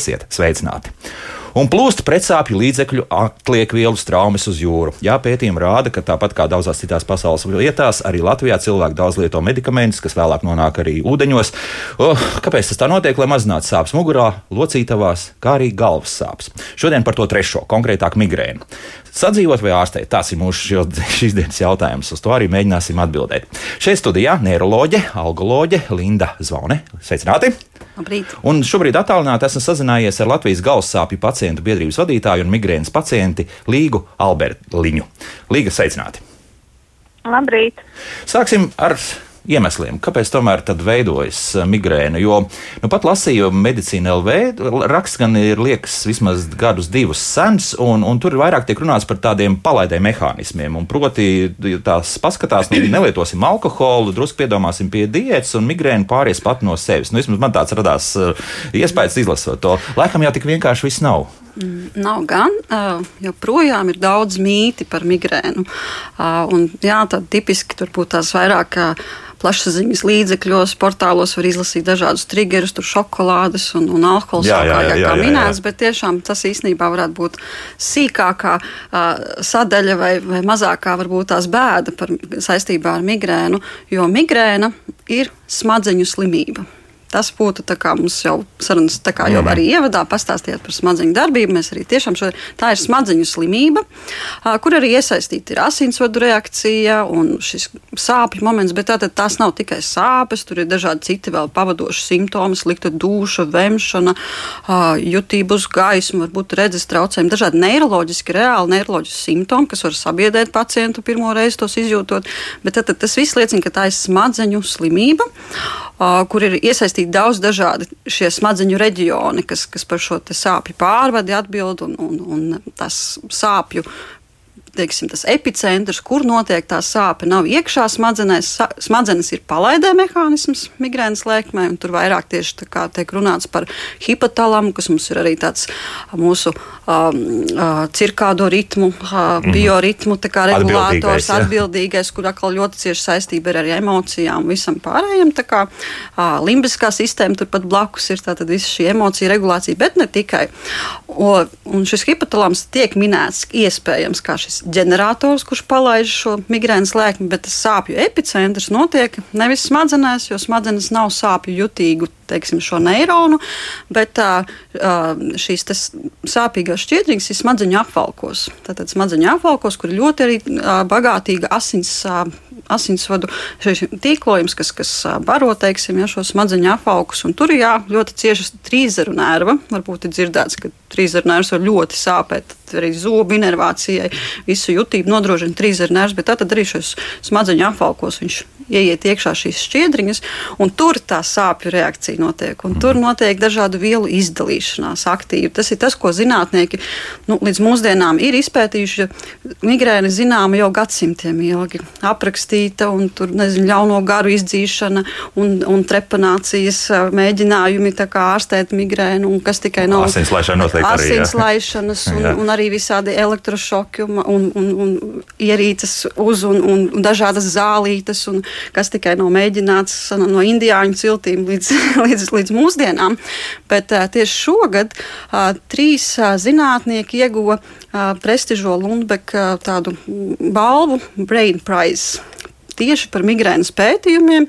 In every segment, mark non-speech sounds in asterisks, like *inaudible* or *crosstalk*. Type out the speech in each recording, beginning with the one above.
Esiet sveicināti! un plūst pretsāpju līdzekļu atliekvielu traumas uz jūru. Jā, pētījumi rāda, ka tāpat kā daudzās citās pasaules vietās, arī Latvijā cilvēki daudz lieto medikamentus, kas vēlāk nonāk arī ūdeņos. Oh, kāpēc tas tā notiek? Lai mazinātu sāpes mugurā, locītavās, kā arī galvas sāpes. Šodien par to trešo, konkrētāk migrēnu. Sadzīvot vai ārstēt? Tas ir mūsu šīs dienas jautājums. Uz to arī mēģināsim atbildēt. Šeit studijā neiroloģe, algoloģe Linda Zvone. Sveicināti! Labrīt. Un šobrīd attālināti esmu sazinājies ar Latvijas galvassāpju pacientu biedrības vadītāju un migrēnas pacienti Līgu Albertiņu. Līga, sveicināti! Labrīt! Sāksim ar iemesliem, kāpēc tomēr veidojas eh, migrēna. Jo nu, pat lasīju medicīnu LV, raksts gan ir liekas vismaz gadus, divus sens, un, un tur vairāk tiek runāts par tādiem palaidē mehānismiem. Un proti, tās paskatās, nu, nelietosim alkoholu, drusku piedomāsim pie diētas, un migrēna pāries pat no sevis. Nu, vismaz man tāds radās uh, iespējas izlasot to. Laikam jau tik vienkārši viss nav. Mm, nav gan, uh, joprojām ir daudz mīti par migrēnu. Uh, un, jā, tad tipiski tur būtu tās vairāk plašsaziņas līdzekļos, portālos var izlasīt dažādus triggerus, tur šokolādes un, un alkohola sākājā, kā minēts, bet tiešām tas īstenībā varētu būt sīkākā uh, sadaļa vai, vai mazākā varbūt tās bēda par, saistībā ar migrēnu, jo migrēna ir smadzeņu slimība. Tas būtu mums jau sarunas, kā jau arī ievadā pastāstījāt par smadzeņu darbību. Mēs arī tiešām šo, tā ir smadzeņu slimība, kur arī iesaistīta ir asinsvadu reakcija un šis sāpju moments. Bet tātad tās nav tikai sāpes, tur ir dažādi citi vēl pavadoši simptomi, slikta duša, vemšana, jutība uz gaismu, varbūt redzes traucējumi, dažādi neiroloģiski, reāli neiroloģiski simptomi, kas var sabiedrēt pacientu pirmo reizi tos izjūtot. Bet tātad tas viss liecina, ka tā ir smadzeņu slimība, kur ir iesaistīta iesaistīti daudz dažādi šie smadzeņu reģioni, kas, kas par šo sāpju pārvadi atbild un, un, un tas sāpju teiksim, tas epicentrs, kur notiek tā sāpe, nav iekšā smadzenēs. Smadzenes ir palaidē mehānisms migrēnas lēkmē, un tur vairāk tieši tiek runāts par hipotalamu, kas mums ir arī tāds mūsu um, uh, cirkādo ritmu, uh, bioritmu regulators, atbildīgais, atbildīgais, kur atkal ļoti cieši saistība ir ar emocijām un visam pārējiem. Tā kā uh, limbiskā sistēma turpat blakus ir tātad visa šī emocija regulācija, bet ne tikai. O, un šis hipotalams tiek minēts iespējams kā šis ģenerators, kurš palaiž šo migrēnas lēkmi, bet tas sāpju epicentrs notiek nevis smadzenēs, jo smadzenes nav sāpju jutīgu teiksim, šo neironu, bet tā, šīs sāpīgās šķiedrības ir smadzeņu apvalkos. Tātad smadzeņu apvalkos, kur ļoti arī bagātīga asins asinsvadu tīklojums, kas, kas baro teiksim, ja, šo smadzeņu apaugus. Tur ir jā, ļoti cieša trīszaru nerva. Varbūt ir dzirdēts, ka trīszaru nervs var ļoti sāpēt. Arī zobu inervācijai visu jutību nodrošina trīszaru nervs, bet tad arī šos smadzeņu apvalkos viņš ieiet iekšā šīs šķiedriņas, un tur tā sāpju reakcija notiek. Tur notiek dažādu vielu izdalīšanās aktīvi. Tas ir tas, ko zinātnieki nu, līdz mūsdienām ir izpētījuši. Migrēna zināma jau gadsimtiem ilgi. Aprakstīja izplatīta, un tur nezinu, ļauno garu izdzīšana un, un trepanācijas mēģinājumi ārstēt migrēnu, un kas tikai nav asinslaišanas, un, un arī visādi elektrošoki un, un, un, un ierīces uz un, un, un dažādas zālītes, un kas tikai nav mēģināts no indiāņu ciltīm līdz, *laughs* līdz, līdz mūsdienām. Bet tieši šogad trīs zinātnieki ieguva prestižo Lundbeku tādu balvu Brain Prize tieši par migrēnas pētījumiem.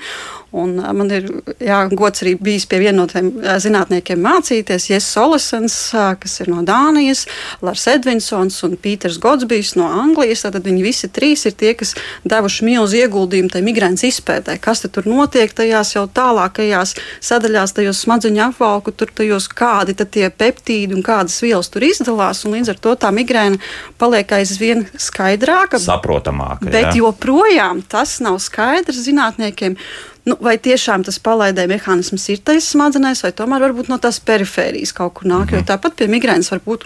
Un man ir jā, gods arī bijis pie viena no tiem zinātniekiem mācīties. Jēzus Solisens, kas ir no Dānijas, Lars Edvinsons un Pīters Godsbijs no Anglijas. Tad viņi visi trīs ir tie, kas devuši milzu ieguldījumu tajā migrēnas izpētē. Kas tur notiek tajās jau tālākajās sadaļās, tajos smadzeņu apvalku, tur tajos kādi tie peptīdi un kādas vielas tur izdalās. Līdz ar to tā migrēna paliek aizvien skaidrāka, saprotamāka. Bet jā. joprojām tas nav skaidrs zinātniekiem. Nu, vai tiešām tas palaidē mehānisms ir taisa smadzenēs, vai tomēr varbūt no tās perifērijas kaut kur nāk? Mm -hmm. Jo tāpat pie migrēnas var būt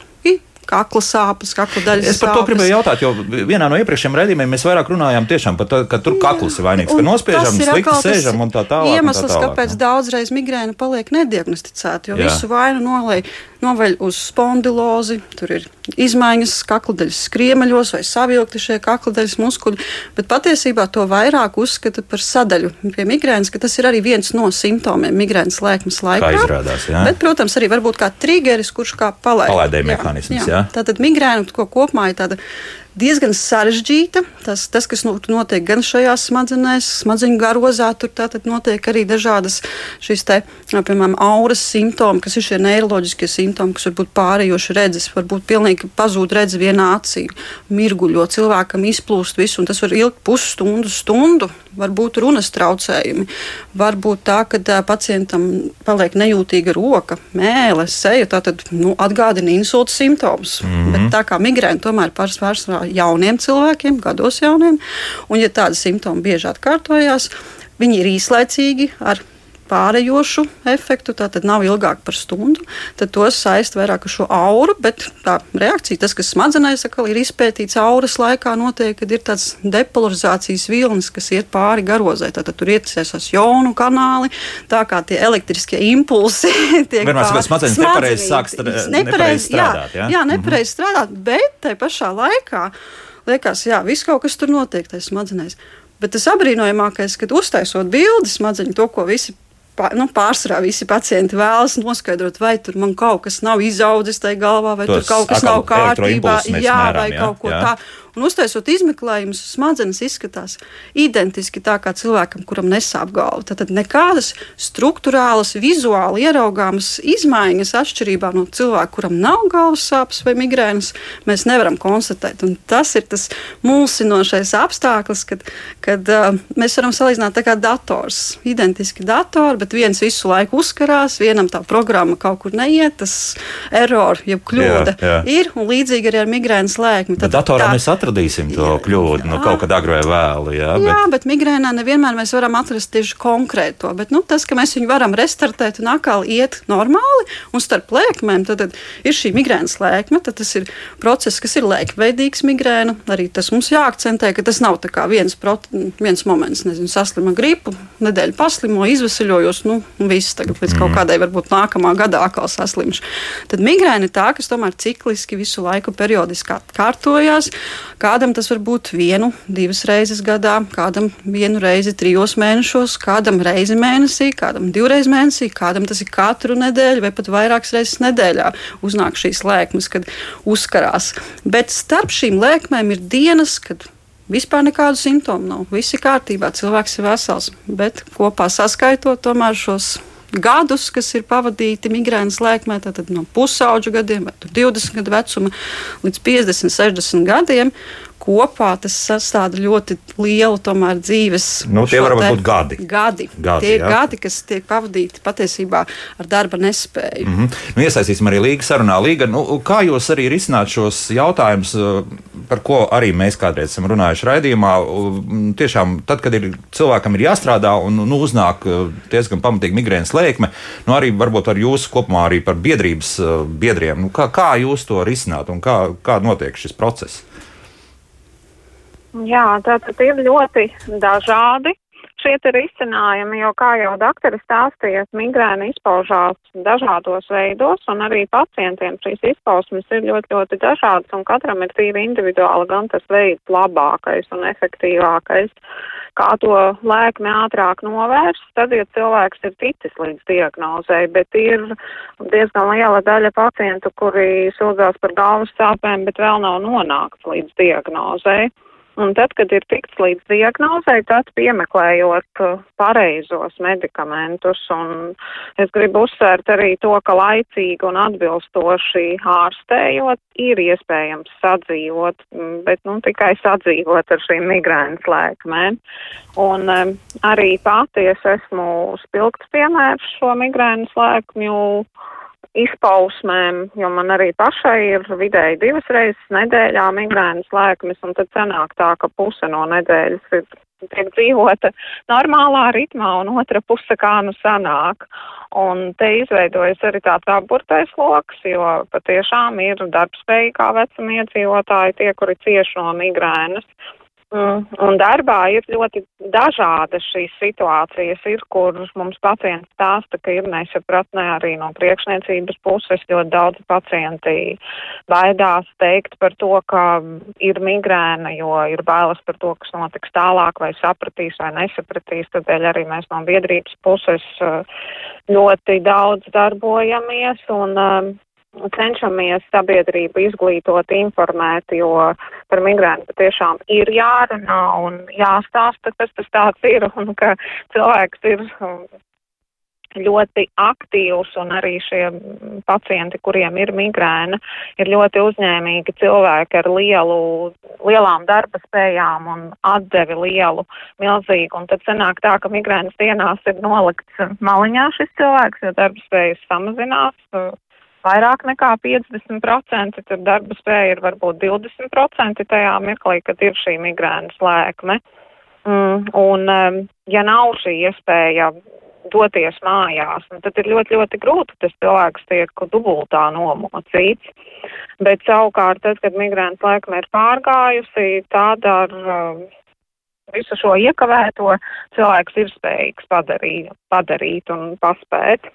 kakla sāpes, kakla daļas. Es par sāpes. to gribēju jautāt, jo vienā no iepriekšējiem redzījumiem mēs vairāk runājām tiešām par to, ka tur kakls ir vainīgs, ka nospiežam, slikti sēžam un tā tālāk. Iemesls, tā tālāk, kāpēc daudzreiz migrēna paliek nediagnosticēta, jo Jā. visu vainu nolēja noveļ uz spondilozi, tur ir izmaiņas kakladeļas skriemeļos vai savilkti šie kakladeļas muskuļi, bet patiesībā to vairāk uzskata par sadaļu pie migrēnas, ka tas ir arī viens no simptomiem migrēnas lēkmes laikā. Kā izrādās, jā. Bet, protams, arī varbūt kā trigeris, kurš kā palaid. Palaidēja mehānisms, jā. jā. Tātad migrēna, ko kopumā ir tāda diezgan sarežģīta. Tas, tas kas notiek gan šajās smadzenēs, smadzeņu garozā, tur tātad notiek arī dažādas šīs te, piemēram, auras simptomi, kas ir šie neiroloģiskie simptomi, kas var būt pārējoši redzes, varbūt pilnīgi pazūd redzes vienā acī, mirguļo, cilvēkam izplūst visu, un tas var ilgt pusstundu, stundu, var būt runas traucējumi, var būt tā, ka tā, pacientam paliek nejūtīga roka, mēlē, seja, tātad nu, atgādina insulta simptomus. Mm -hmm. Bet tā kā migrēna tomēr pārsvarā jauniem cilvēkiem, gados jauniem, un ja tādi simptomi bieži atkārtojās, viņi ir īslaicīgi ar pārējošu efektu, tātad nav ilgāk par stundu, tad tos saist vairāk ar šo auru, bet tā reakcija, tas, kas smadzenēs atkal ir izpētīts auras laikā, notiek, kad ir tāds depolarizācijas vilnis, kas iet pāri garozai, tātad tur ietasies jonu kanāli, tā kā tie elektriskie impulsi *laughs* tiek Vienmēr pāri. Smadzenes nepareizi sāk strādāt. Nepareiz strādāt, jā, jā nepareizi mm -hmm. strādāt, bet tai pašā laikā liekas, jā, viss kaut kas tur notiek tajā smadzenēs. Bet tas apbrīnojamākais, kad uztaisot bildi smadzeņu, to, ko visi nu, pārsvarā visi pacienti vēlas noskaidrot, vai tur man kaut kas nav izaudzis tajā galvā, vai Tos tur kaut kas nav kārtībā, jā, mēram, vai jā, kaut ko jā. tādu. Un uztaisot izmeklējumus, smadzenes izskatās identiski tā kā cilvēkam, kuram nesāp galva. Tad nekādas struktūrālas, vizuāli ieraugāmas izmaiņas atšķirībā no cilvēka, kuram nav galvas sāpes vai migrēnas, mēs nevaram konstatēt. Un tas ir tas mulsinošais apstākļus, kad, kad uh, mēs varam salīdzināt tā kā dators. Identiski datori, bet viens visu laiku uzkarās, vienam tā programma kaut kur neiet, tas error, jeb kļūda jā, jā. ir, un līdzīgi arī ar migrēnas lēkmi. Tad, datorā tā, mēs atradīsim to jā, kļūdu, nu, kaut kad agrāk vai vēlu. Jā, bet... jā, bet migrēnā nevienmēr mēs varam atrast tieši konkrēto. Bet nu, tas, ka mēs viņu varam restartēt un atkal iet normāli, un starp lēkmēm, tad, tad ir šī migrēnas lēkme, tad tas ir process, kas ir lēkveidīgs migrēna. Arī tas mums jāakcentē, ka tas nav viens, prot, viens moments, nezinu, saslima gripu, nedēļa paslimo, izvesaļojos, nu, viss tagad līdz mm. kaut kādai varbūt nākamā gadā atkal saslimšu. Tad migrēna ir tā, kas tomēr cikliski visu laiku periodiski atkārtojās. Kādam tas var būt vienu, divas reizes gadā, kādam vienu reizi trijos mēnešos, kādam reizi mēnesī, kādam divreiz mēnesī, kādam tas ir katru nedēļu vai pat vairākas reizes nedēļā. Uznāk šīs lēkmes, kad uzkarās. Bet starp šīm lēkmēm ir dienas, kad Vispār nekādu simptomu nav. Viss ir kārtībā, cilvēks ir vesels. Bet kopā saskaitot tomēr šos gadus, kas ir pavadīti migrēnas lēkmē, tad no pusauģu gadiem vai 20 gadu vecuma līdz 50, 60 gadiem kopā tas sastāv ļoti lielu tomēr, dzīves. Nu, tie var būt gadi. Gadi. gadi tie ir jā. gadi, kas tiek pavadīti patiesībā ar darba nespēju. Mm -hmm. nu, iesaistīsim arī Līga sarunā. Līga, nu, kā jūs arī risināt šos jautājumus, uh, par ko arī mēs kādreiz esam runājuši raidījumā? Tiešām, tad, kad ir, cilvēkam ir jāstrādā un nu, uznāk uh, diezgan pamatīgi migrēnas lēkme, nu, arī varbūt ar jūsu kopumā arī par biedrības uh, biedriem, nu, kā, kā jūs to risināt un kā, kā notiek šis process? Jā, tātad ir ļoti dažādi šie risinājumi, jo, kā jau doktori stāstīja, migrēna izpaužās dažādos veidos, un arī pacientiem šīs izpausmes ir ļoti, ļoti dažādas, un katram ir tīri individuāli gan tas veids labākais un efektīvākais, kā to lēkmi ātrāk novērst, tad, ja cilvēks ir ticis līdz diagnozei, bet ir diezgan liela daļa pacientu, kuri sūdzās par galvas sāpēm, bet vēl nav nonākts līdz diagnozei. Un tad, kad ir tikts līdz diagnozei, tad piemeklējot uh, pareizos medikamentus. Un es gribu uzsvērt arī to, ka laicīgi un atbilstoši ārstējot ir iespējams sadzīvot, mm, bet nu, tikai sadzīvot ar šīm migrēnas lēkmēm. Un um, arī pati es esmu spilgts piemērs šo migrēnas lēkmju izpausmēm, jo man arī pašai ir vidēji divas reizes nedēļā migrēnas lēkmes, un tad sanāk tā, ka puse no nedēļas ir tiek dzīvota normālā ritmā, un otra puse kā nu sanāk. Un te izveidojas arī tāds aburtais loks, jo patiešām ir darbspējīgā vecuma iedzīvotāji, tie, kuri cieši no migrēnas. Mm, un darbā ir ļoti dažādas šīs situācijas. Ir, kur mums pacients stāsta, ka ir nesapratnē arī no priekšniecības puses. Ļoti daudz pacienti baidās teikt par to, ka ir migrēna, jo ir bailes par to, kas notiks tālāk, vai sapratīs vai nesapratīs. Tādēļ arī mēs no biedrības puses eh, ļoti daudz darbojamies. Un, um, cenšamies sabiedrību izglītot, informēt, jo par migrāntu patiešām ir jārunā un jāstāsta, kas tas tāds ir *laughs* un ka cilvēks ir um, ļoti aktīvs un arī šie pacienti, kuriem ir migrēna, ir ļoti uzņēmīgi cilvēki ar lielu, lielām darba spējām un atdevi lielu, milzīgu. Un tad sanāk tā, ka migrēnas dienās ir nolikts maliņā šis cilvēks, jo darba spējas samazinās vairāk nekā 50%, tad darba spēja ir varbūt 20% tajā mirklī, kad ir šī migrēnas lēkme. Mm, un, um, ja nav šī iespēja doties mājās, nu, tad ir ļoti, ļoti grūti. Tas cilvēks tiek dubultā nomocīts. Bet savukārt, tad, kad migrāns laikam ir pārgājusi, tad ar um, visu šo iekavēto cilvēks ir spējīgs padarīt, padarīt un paspēt.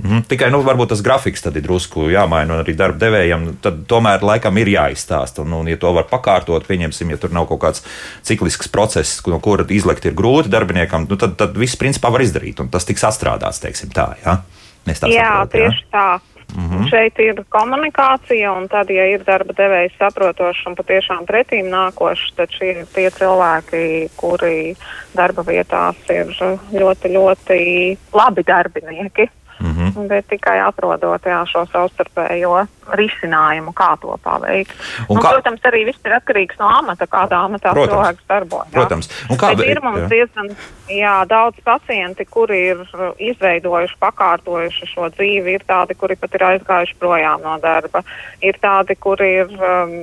Mhm. Tikai nu, varbūt tas grafiks tad ir drusku jāmaina, arī darba devējiem tad tomēr laikam ir jāizstāsta. Un, un, ja to var pakārtot, pieņemsim, ja tur nav kaut kāds ciklisks process, no kura izlekt ir grūti darbiniekam, nu, tad, tad viss principā var izdarīt, un tas tiks atstrādāts, teiksim tā. Ja? Jā, saprot, tieši jā? tā. Mm -hmm. Šeit ir komunikācija, un tad, ja ir darba devējs saprotošs un patiešām pretīm nākošs, tad šie ir tie cilvēki, kuri darba vietās ir ļoti, ļoti labi darbinieki. Mm -hmm. Bet tikai atrodot jā, šo savstarpējo risinājumu, kā to paveikt. Un un, kā... Protams, arī viss ir atkarīgs no amata, kādā amatā protams, cilvēks darbojas. Protams, un kā Bet ir mums jā. diezgan jā, daudz pacienti, kuri ir izveidojuši, pakārtojuši šo dzīvi. Ir tādi, kuri pat ir aizgājuši projām no darba. Ir tādi, kuri ir um,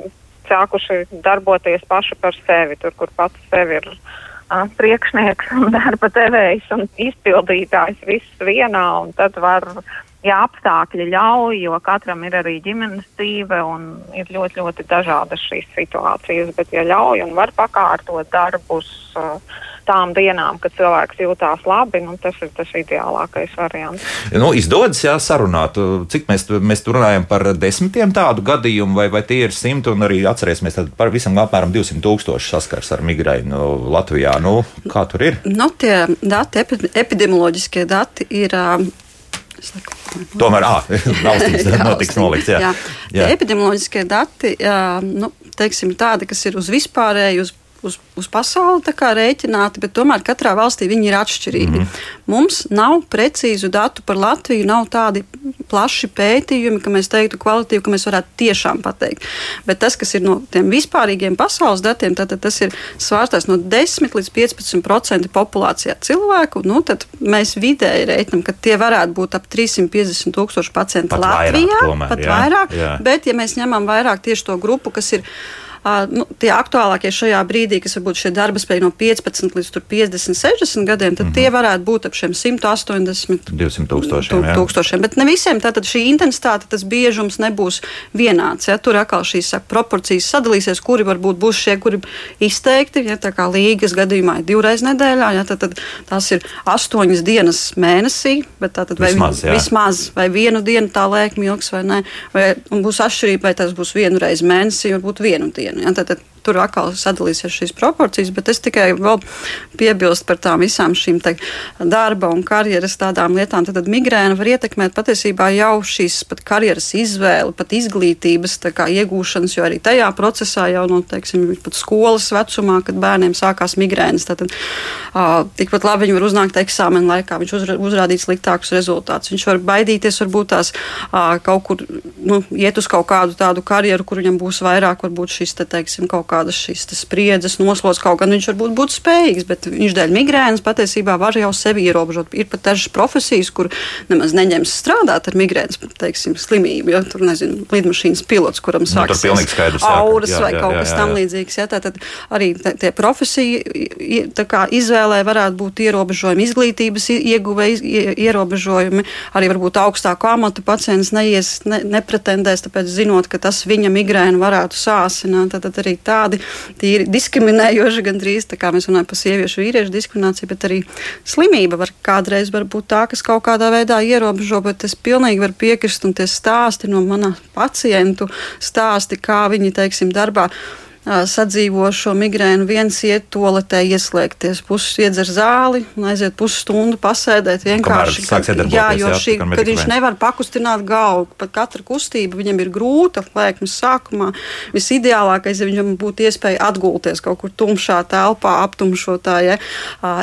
sākuši darboties paši par sevi, tur, kur pats sevi ir priekšnieks un darba devējs un izpildītājs viss vienā, un tad var, ja apstākļi ļauj, jo katram ir arī ģimenes dzīve un ir ļoti, ļoti dažādas šīs situācijas, bet ja ļauj un var pakārtot darbus. Uh, tām dienām, kad cilvēks jūtās labi, nu, tas ir tas ideālākais variants. Nu, izdodas jā, sarunāt, cik mēs, mēs tur runājam par desmitiem tādu gadījumu, vai, vai tie ir simti, un arī atcerēsimies par visam apmēram 200 tūkstoši saskars ar migrēnu Latvijā. Nu, kā tur ir? Nu, tie dati, epidemioloģiskie dati ir. Saku, Tomēr *laughs* valstīs notiks nolikts. Jā. Jā. Jā. Epidemioloģiskie dati, jā, nu, teiksim, tādi, kas ir uz vispārēju, uz uz, uz pasauli rēķināti, bet tomēr katrā valstī viņi ir atšķirīgi. Mm. Mums nav precīzu datu par Latviju, nav tādi plaši pētījumi, ka mēs teiktu kvalitīvi, ka mēs varētu tiešām pateikt. Bet tas, kas ir no tiem vispārīgiem pasaules datiem, tad, tad tas ir svārstās no 10 līdz 15% populācijā cilvēku. Nu, tad mēs vidēji rēķinām, ka tie varētu būt ap 350 tūkstoši pacienti pat Latvijā. Vairāk, tomēr, pat jā, vairāk, jā. bet ja mēs ņemam vairāk tieši to grupu, kas ir nu, tie aktuālākie šajā brīdī, kas varbūt šie darba spēja no 15 līdz 50, 60 gadiem, tad mm -hmm. tie varētu būt ap šiem 180 200 tūkstošiem. Jā. tūkstošiem. Bet ne visiem tātad šī intensitāte, tas biežums nebūs vienāds. Ja? Tur atkal šīs saka, proporcijas sadalīsies, kuri varbūt būs šie, kuri izteikti, ja tā kā līgas gadījumā ir divreiz nedēļā, ja? tad, tad tās ir astoņas dienas mēnesī, bet tātad vai vismaz, jā. vismaz vai vienu dienu tā lēkme ilgs vai nē, vai būs atšķirība, vai tas būs vienu reizi mēnesī, varbūt vienu dienu. Ja? Tad, tad tur atkal sadalīsies šīs proporcijas, bet es tikai vēl piebilstu par tām visām šīm darba un karjeras tādām lietām. Tad, tad migrēna var ietekmēt patiesībā jau šīs pat karjeras izvēli, pat izglītības kā, iegūšanas, jo arī tajā procesā jau no teiksim, pat skolas vecumā, kad bērniem sākās migrēnas, tad uh, tikpat labi viņi var uznākt eksāmena laikā, viņš uzra, uzrādīt sliktākus rezultātus. Viņš var baidīties, varbūt tās uh, kaut kur nu, iet uz kaut kādu tādu karjeru, kur viņam būs vairāk varbūt šis te, teiksim, kaut kā kādas šīs spriedzes, noslodzes, kaut gan viņš varbūt būtu spējīgs, bet viņš dēļ migrēnas patiesībā var jau sevi ierobežot. Ir pat dažas profesijas, kur nemaz neņems strādāt ar migrēnas teiksim, slimību. Jo tur, nezinu, lidmašīnas pilots, kuram sākas nu, auras jā, vai jā, kaut jā, kas tam līdzīgs. Jā, tad arī tie profesiju izvēlē varētu būt ierobežojumi, izglītības ieguve ierobežojumi, arī varbūt augstāku amatu pacients neies, ne, nepretendēs, tāpēc zinot, ka tas viņa migrēnu varētu sāsināt. Tad, tad arī tā tādi tīri diskriminējoši gandrīz, tā kā mēs runājam par sieviešu vīriešu diskrimināciju, bet arī slimība var kādreiz var būt tā, kas kaut kādā veidā ierobežo, bet es pilnīgi varu piekrist un tie stāsti no mana pacientu stāsti, kā viņi, teiksim, darbā sadzīvo šo migrēnu. Viens iet toaletē, ieslēgties, puses iedzer zāli un aiziet pusstundu pasēdēt. Vienkārši kad, jā, jo jā, šī, kad viņš nevar pakustināt galvu, pat katra kustība viņam ir grūta, lēkmes sākumā. Visideālākais, ja viņam būtu iespēja atgulties kaut kur tumšā telpā, aptumšotā. Ja?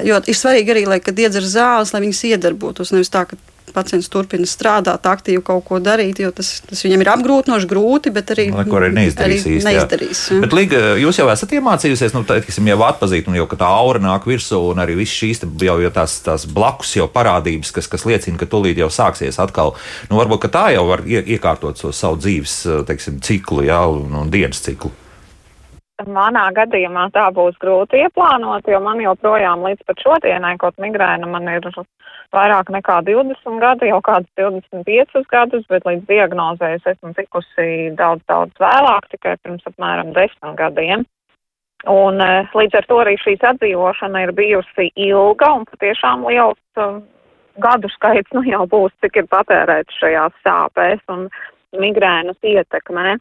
Jo ir svarīgi arī, lai, kad iedzer zāles, lai viņas iedarbotos. Nevis tā, ka pacients turpina strādāt, aktīvi kaut ko darīt, jo tas, tas viņam ir apgrūtinoši, grūti, bet arī, Neko arī neizdarīs. Arī īsti, neizdarīs jā. Bet, Līga, jūs jau esat iemācījusies, nu, teiksim, jau atpazīt, un jau tā aura nāk virsū, un arī viss šīs jau, jau tās, tās blakus jau parādības, kas, kas liecina, ka tūlīt jau sāksies atkal. Nu, varbūt tā jau var iekārtot so savu dzīves teiksim, ciklu, jā, un, un dienas ciklu. Manā gadījumā tā būs grūti ieplānot, jo man joprojām līdz pat šodienai, kaut migrēna man ir vairāk nekā 20 gadi, jau kādus 25 gadus, bet līdz diagnozē es esmu tikusi daudz, daudz vēlāk, tikai pirms apmēram 10 gadiem. Un līdz ar to arī šīs atdzīvošana ir bijusi ilga un patiešām liels uh, gadu skaits nu jau būs, cik ir patērēts šajās sāpēs un migrēnas ietekmē.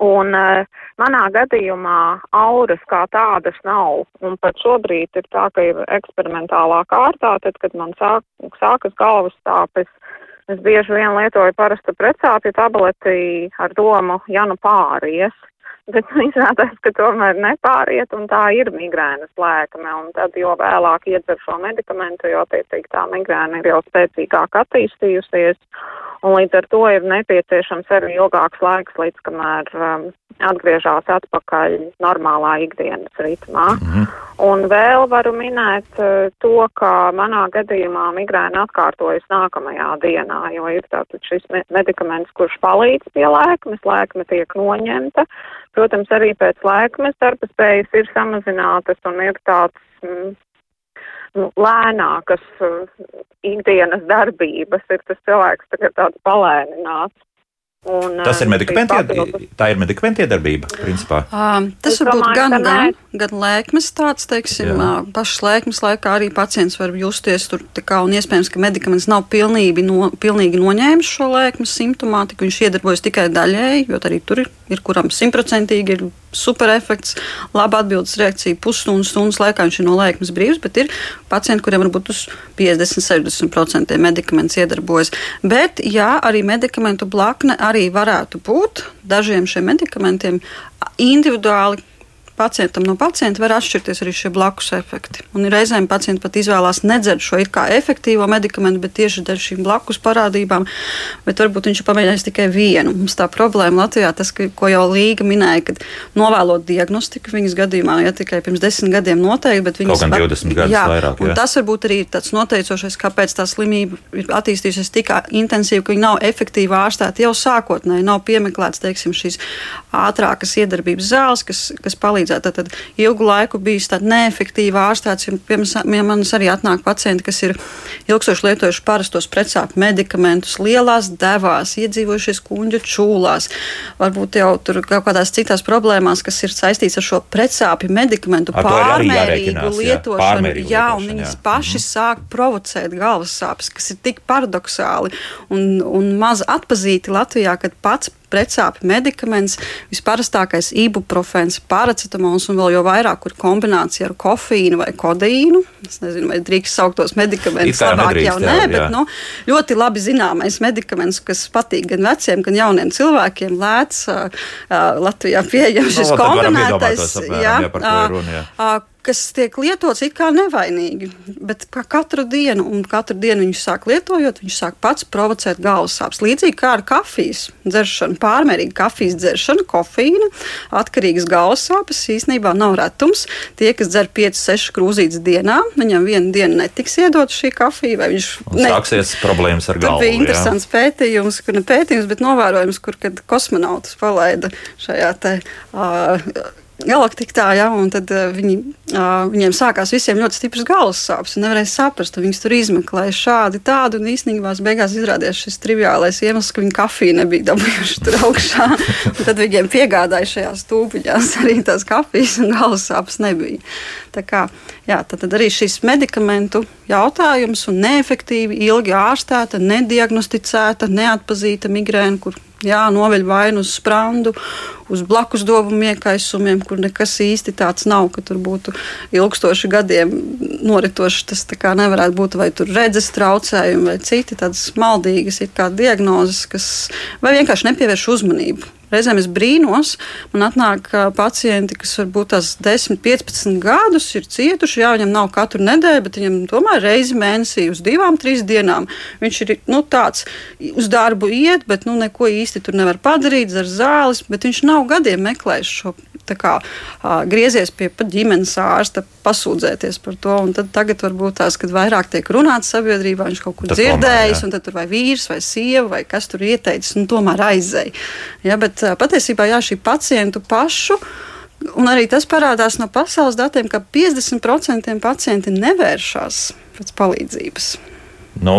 Un uh, manā gadījumā auras kā tādas nav. Un pat šobrīd ir tā, ka ir eksperimentālā kārtā, tad, kad man sāk, sākas galvas stāpes, es bieži vien lietoju parastu precāpju tableti ar domu, ja nu pāries. Bet *laughs* izrādās, ka tomēr nepāriet, un tā ir migrēnas lēkme. Un tad, jo vēlāk iedzer šo medikamentu, jo attiecīgi tā migrēna ir jau spēcīgāk attīstījusies. Un līdz ar to ir nepieciešams arī ilgāks laiks, līdz kamēr um, atgriežas atpakaļ normālā ikdienas ritmā. Mm -hmm. Un vēl varu minēt uh, to, ka manā gadījumā migrēna atkārtojas nākamajā dienā, jo ir tātad šis me medikaments, kurš palīdz pie lēkmes, lēkme tiek noņemta. Protams, arī pēc lēkmes darba spējas ir samazinātas un ir tāds mm, nu, lēnākas uh, ikdienas darbības, ir tas cilvēks tagad tāds palēnināts. Un, tas ir medikamenti, tā ir medikamenti iedarbība, principā. Um, tas var būt gan, gan, gan lēkmes tāds, teiksim, Jā. pašas lēkmes laikā arī pacients var justies tur tā kā, un iespējams, ka medikaments nav pilnīgi, no, pilnīgi noņēmis šo lēkmes simptomātiku, viņš iedarbojas tikai daļēji, jo arī tur ir, ir kuram simtprocentīgi ir super efekts, laba atbildes reakcija, pusstundas, stundas laikā viņš ir no lēkmes brīvs, bet ir pacienti, kuriem varbūt uz 50, 60% medikaments iedarbojas. Bet, jā, arī medikamentu blakne arī varētu būt dažiem šiem medikamentiem individuāli pacientam no pacienta var atšķirties arī šie blakus efekti. Un reizēm pacienti pat izvēlās nedzert šo it kā efektīvo medikamentu, bet tieši dēļ šīm blakus parādībām. Bet varbūt viņš ir pamēģinājis tikai vienu. Mums tā problēma Latvijā, tas, ka, ko jau Līga minēja, kad novēlot diagnostiku viņas gadījumā, ja tikai pirms desmit gadiem noteikti, bet viņas ir 20 gadus jā, vairāk. Jā. Tas varbūt arī tāds noteicošais, kāpēc tā slimība ir attīstījusies tik intensīvi, ka viņa nav efektīvi ārstēta jau sākotnēji, nav piemeklēts, teiksim, šīs ātrākas iedarbības zāles, kas, kas palīdz palīdzēt. Tad ilgu laiku bijis tāds neefektīvs ārstēts. Piemēram, manis arī atnāk pacienti, kas ir ilgstoši lietojuši parastos precāpju medikamentus lielās devās, iedzīvojušies kuģu čūlās, varbūt jau tur kaut kādās citās problēmās, kas ir saistīts ar šo precāpju medikamentu ar pārmērīgu lietošanu. Jā, pārmērīgu jā un jā. paši mm. sāk provocēt galvas sāpes, kas ir tik paradoxāli un, un maz atpazīti Latvijā, kad pats pretsāpju medikaments, visparastākais ibuprofens, paracetamols un vēl jau vairāk, kur kombinācija ar kofīnu vai kodeīnu. Es nezinu, vai drīkst saukt tos medikamentus labāk nedrīkst, jau nē, jā, bet jā. Nu, ļoti labi zināmais medikaments, kas patīk gan veciem, gan jauniem cilvēkiem, lēts, uh, Latvijā pieejams šis no, kombinētais. Jā, jā, runa, jā kas tiek lietots it kā nevainīgi, bet katru dienu, un katru dienu viņš sāk lietojot, viņš sāk pats provocēt galvas sāpes. Līdzīgi kā ar kafijas dzeršanu, pārmērīga kafijas dzeršana, kofīna, atkarīgas galvas sāpes īstenībā nav retums. Tie, kas dzer 5-6 krūzītes dienā, viņam vienu dienu netiks iedot šī kafija, vai viņš ne... sāksies problēmas ar galvu. Tas bija interesants jā. pētījums, kur ne pētījums, bet novērojums, kur kad kosmonautus palaida šajā te. Uh, galaktiktā, ja, un tad uh, viņi, viņiem sākās visiem ļoti stiprs galvas sāpes, un nevarēja saprast, un viņus tur izmeklēja šādi tādu, un īstenībā beigās izrādījās šis triviālais iemesls, ka viņi kafiju nebija dabūjuši tur augšā, *laughs* un tad viņiem piegādāja šajās tūpiņās arī tās kafijas, un galvas sāpes nebija. Tā kā, jā, tad, tad arī šis medikamentu jautājums un neefektīvi, ilgi ārstēta, nediagnosticēta, neatpazīta migrēna, kur jā, noveļ vainu uz sprandu, uz blakus dobumu iekaisumiem, kur nekas īsti tāds nav, ka tur būtu ilgstoši gadiem noritoši. Tas nevarētu būt vai redzes traucējumi vai citi tādas maldīgas diagnozes, kas vai vienkārši nepievērš uzmanību. Reizēm es brīnos, man atnāk pacienti, kas varbūt tās 10, 15 gadus ir cietuši. Jā, viņam nav katru nedēļu, bet viņam tomēr reizi mēnesī uz divām, trīs dienām. Viņš ir nu, tāds, uz darbu iet, bet nu, neko īsti tur nevar padarīt, ar zāles, bet viņš nav gadiem meklējis šo. Kā, griezies pie ģimenes ārsta, pasūdzēties par to. Tagad varbūt tās, kad vairāk tiek runāts sabiedrībā, viņš kaut kur tad dzirdējis, tomēr, un tad tur vai vīrs, vai sieva, vai kas tur ieteicis, un tomēr aizēja. Ja, bet patiesībā jā, šī pacientu pašu. Un arī tas parādās no pasaules datiem, ka 50% pacienti nevēršas pēc palīdzības. Nu,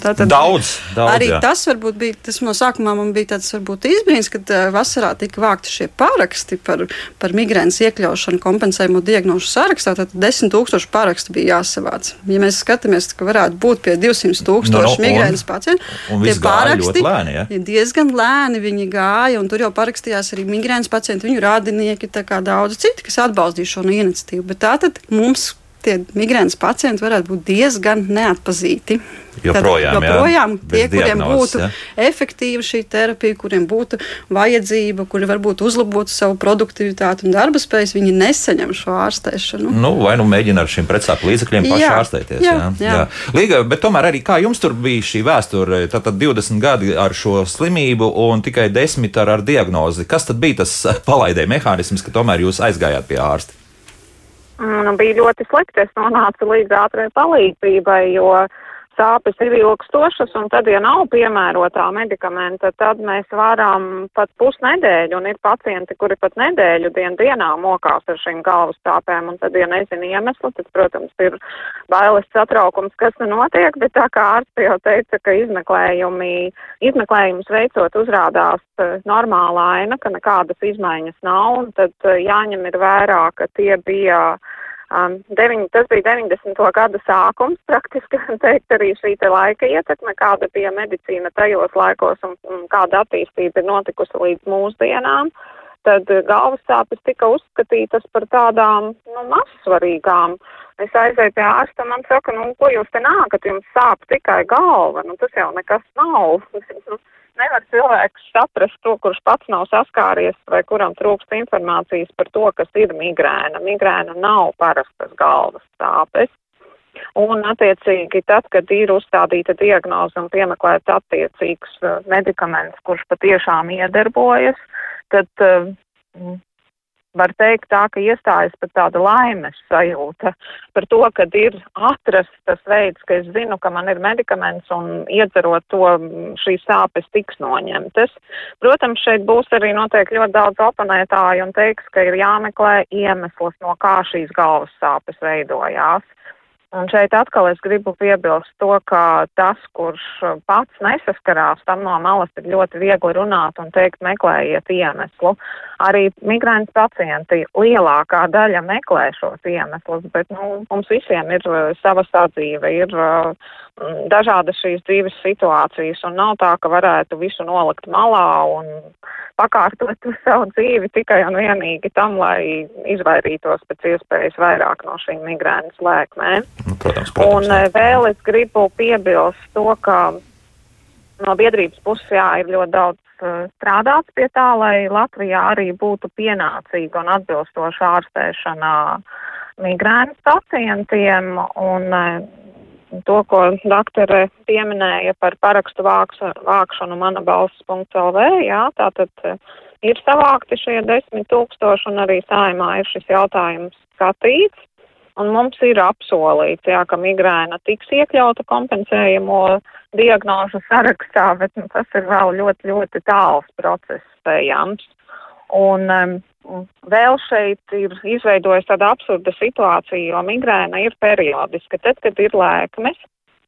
Tātad, daudz, daudz. Arī jā. tas varbūt bija, tas no sākumā man bija tāds varbūt izbrīns, kad vasarā tika vākti šie pāraksti par, par migrēnas iekļaušanu kompensējumu diagnožu sarakstā. Tad 10 tūkstoši pārakstu bija jāsavāc. Ja mēs skatāmies, ka varētu būt pie 200 tūkstoši no, no, migrēnas pacientu, tie pāraksti lēni, ja? diezgan lēni viņi gāja, un tur jau parakstījās arī migrēnas pacienti, viņu radinieki, tā kā daudz citi, kas atbalstīja šo iniciatīvu. Bet tātad mums tie migrēnas pacienti varētu būt diezgan neatpazīti. Joprojām, Tad, joprojām jā, tie, kuriem būtu ja. efektīva šī terapija, kuriem būtu vajadzība, kuri varbūt uzlabotu savu produktivitāti un darba spējas, viņi nesaņem šo ārstēšanu. Nu, vai nu mēģina ar šiem pretsāpju līdzekļiem paši jā, ārstēties. Jā, jā. Jā. Līga, bet tomēr arī kā jums tur bija šī vēsture, tad, tad 20 gadi ar šo slimību un tikai 10 ar, ar diagnozi. Kas tad bija tas palaidēja mehānisms, ka tomēr jūs aizgājāt pie ārsta? Nu, bija ļoti slikti. Es nonācu līdz ātrai palīdzībai, jo sāpes ir ilgstošas, un tad, ja nav piemērotā medikamenta, tad mēs varam pat pusnedēļu, un ir pacienti, kuri pat nedēļu dien dienā mokās ar šīm galvas sāpēm, un tad, ja nezinu iemeslu, tad, protams, ir bailes satraukums, kas nu notiek, bet tā kā ārsti jau teica, ka izmeklējumi, izmeklējumus veicot uzrādās uh, normāla aina, ka nekādas izmaiņas nav, un tad uh, jāņem ir vērā, ka tie bija Um, deviņ, tas bija 90. gada sākums, praktiski *laughs* teikt arī šī te laika ietekme, kāda bija medicīna tajos laikos un, un kāda attīstība ir notikusi līdz mūsdienām. Tad galvas sāpes tika uzskatītas par tādām nu, mazsvarīgām. Es aizēju pie ārsta, man saka, nu, ko jūs te nākat, jums sāp tikai galva, nu, tas jau nekas nav. *laughs* nevar cilvēks saprast to, kurš pats nav saskāries vai kuram trūkst informācijas par to, kas ir migrēna. Migrēna nav parastas galvas sāpes. Un, attiecīgi, tad, kad ir uzstādīta diagnoze un piemeklēts attiecīgs uh, medikaments, kurš patiešām iedarbojas, tad uh, var teikt tā, ka iestājas pat tāda laimes sajūta par to, ka ir atrasts tas veids, ka es zinu, ka man ir medikaments un iedzerot to šīs sāpes tiks noņemtas. Protams, šeit būs arī noteikti ļoti daudz oponētāju un teiks, ka ir jāmeklē iemesls, no kā šīs galvas sāpes veidojās. Un šeit atkal es gribu piebilst to, ka tas, kurš pats nesaskarās, tam no malas ir ļoti viegli runāt un teikt, meklējiet iemeslu. Arī migrants pacienti lielākā daļa meklē šos iemeslus, bet nu, mums visiem ir sava sadzīve, ir dažādas šīs dzīves situācijas, un nav tā, ka varētu visu nolikt malā un pakārtot *laughs* savu dzīvi tikai un vienīgi tam, lai izvairītos pēc iespējas vairāk no šīm migrēnas lēkmēm. Nu, protams, protams, un jā. Eh, vēl es gribu piebilst to, ka no biedrības puses jā, ir ļoti daudz uh, strādāts pie tā, lai Latvijā arī būtu pienācīga un atbilstoša ārstēšana migrēnas pacientiem. Un, uh, to, ko doktore pieminēja par parakstu vākšanu mana balss.lv, jā, tātad eh, ir savākti šie desmit tūkstoši un arī saimā ir šis jautājums skatīts. Un mums ir apsolīts, jā, ka migrēna tiks iekļauta kompensējamo diagnožu sarakstā, bet nu, tas ir vēl ļoti, ļoti tāls process spējams. Un um, vēl šeit ir izveidojis tāda absurda situācija, jo migrēna ir periodiska. Tad, kad ir lēkmes,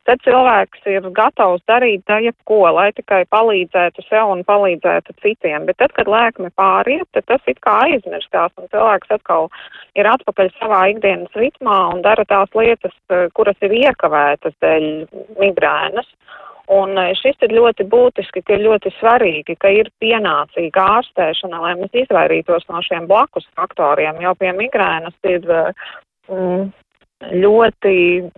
tad cilvēks ir gatavs darīt da jebko, lai tikai palīdzētu sev un palīdzētu citiem. Bet tad, kad lēkme pāriet, tad tas it kā aizmirstās un cilvēks atkal ir atpakaļ savā ikdienas ritmā un dara tās lietas, kuras ir iekavētas dēļ migrēnas. Un šis ir ļoti būtiski, ka ir ļoti svarīgi, ka ir pienācīga ārstēšana, lai mēs izvairītos no šiem blakus faktoriem, jo pie migrēnas ir mm, ļoti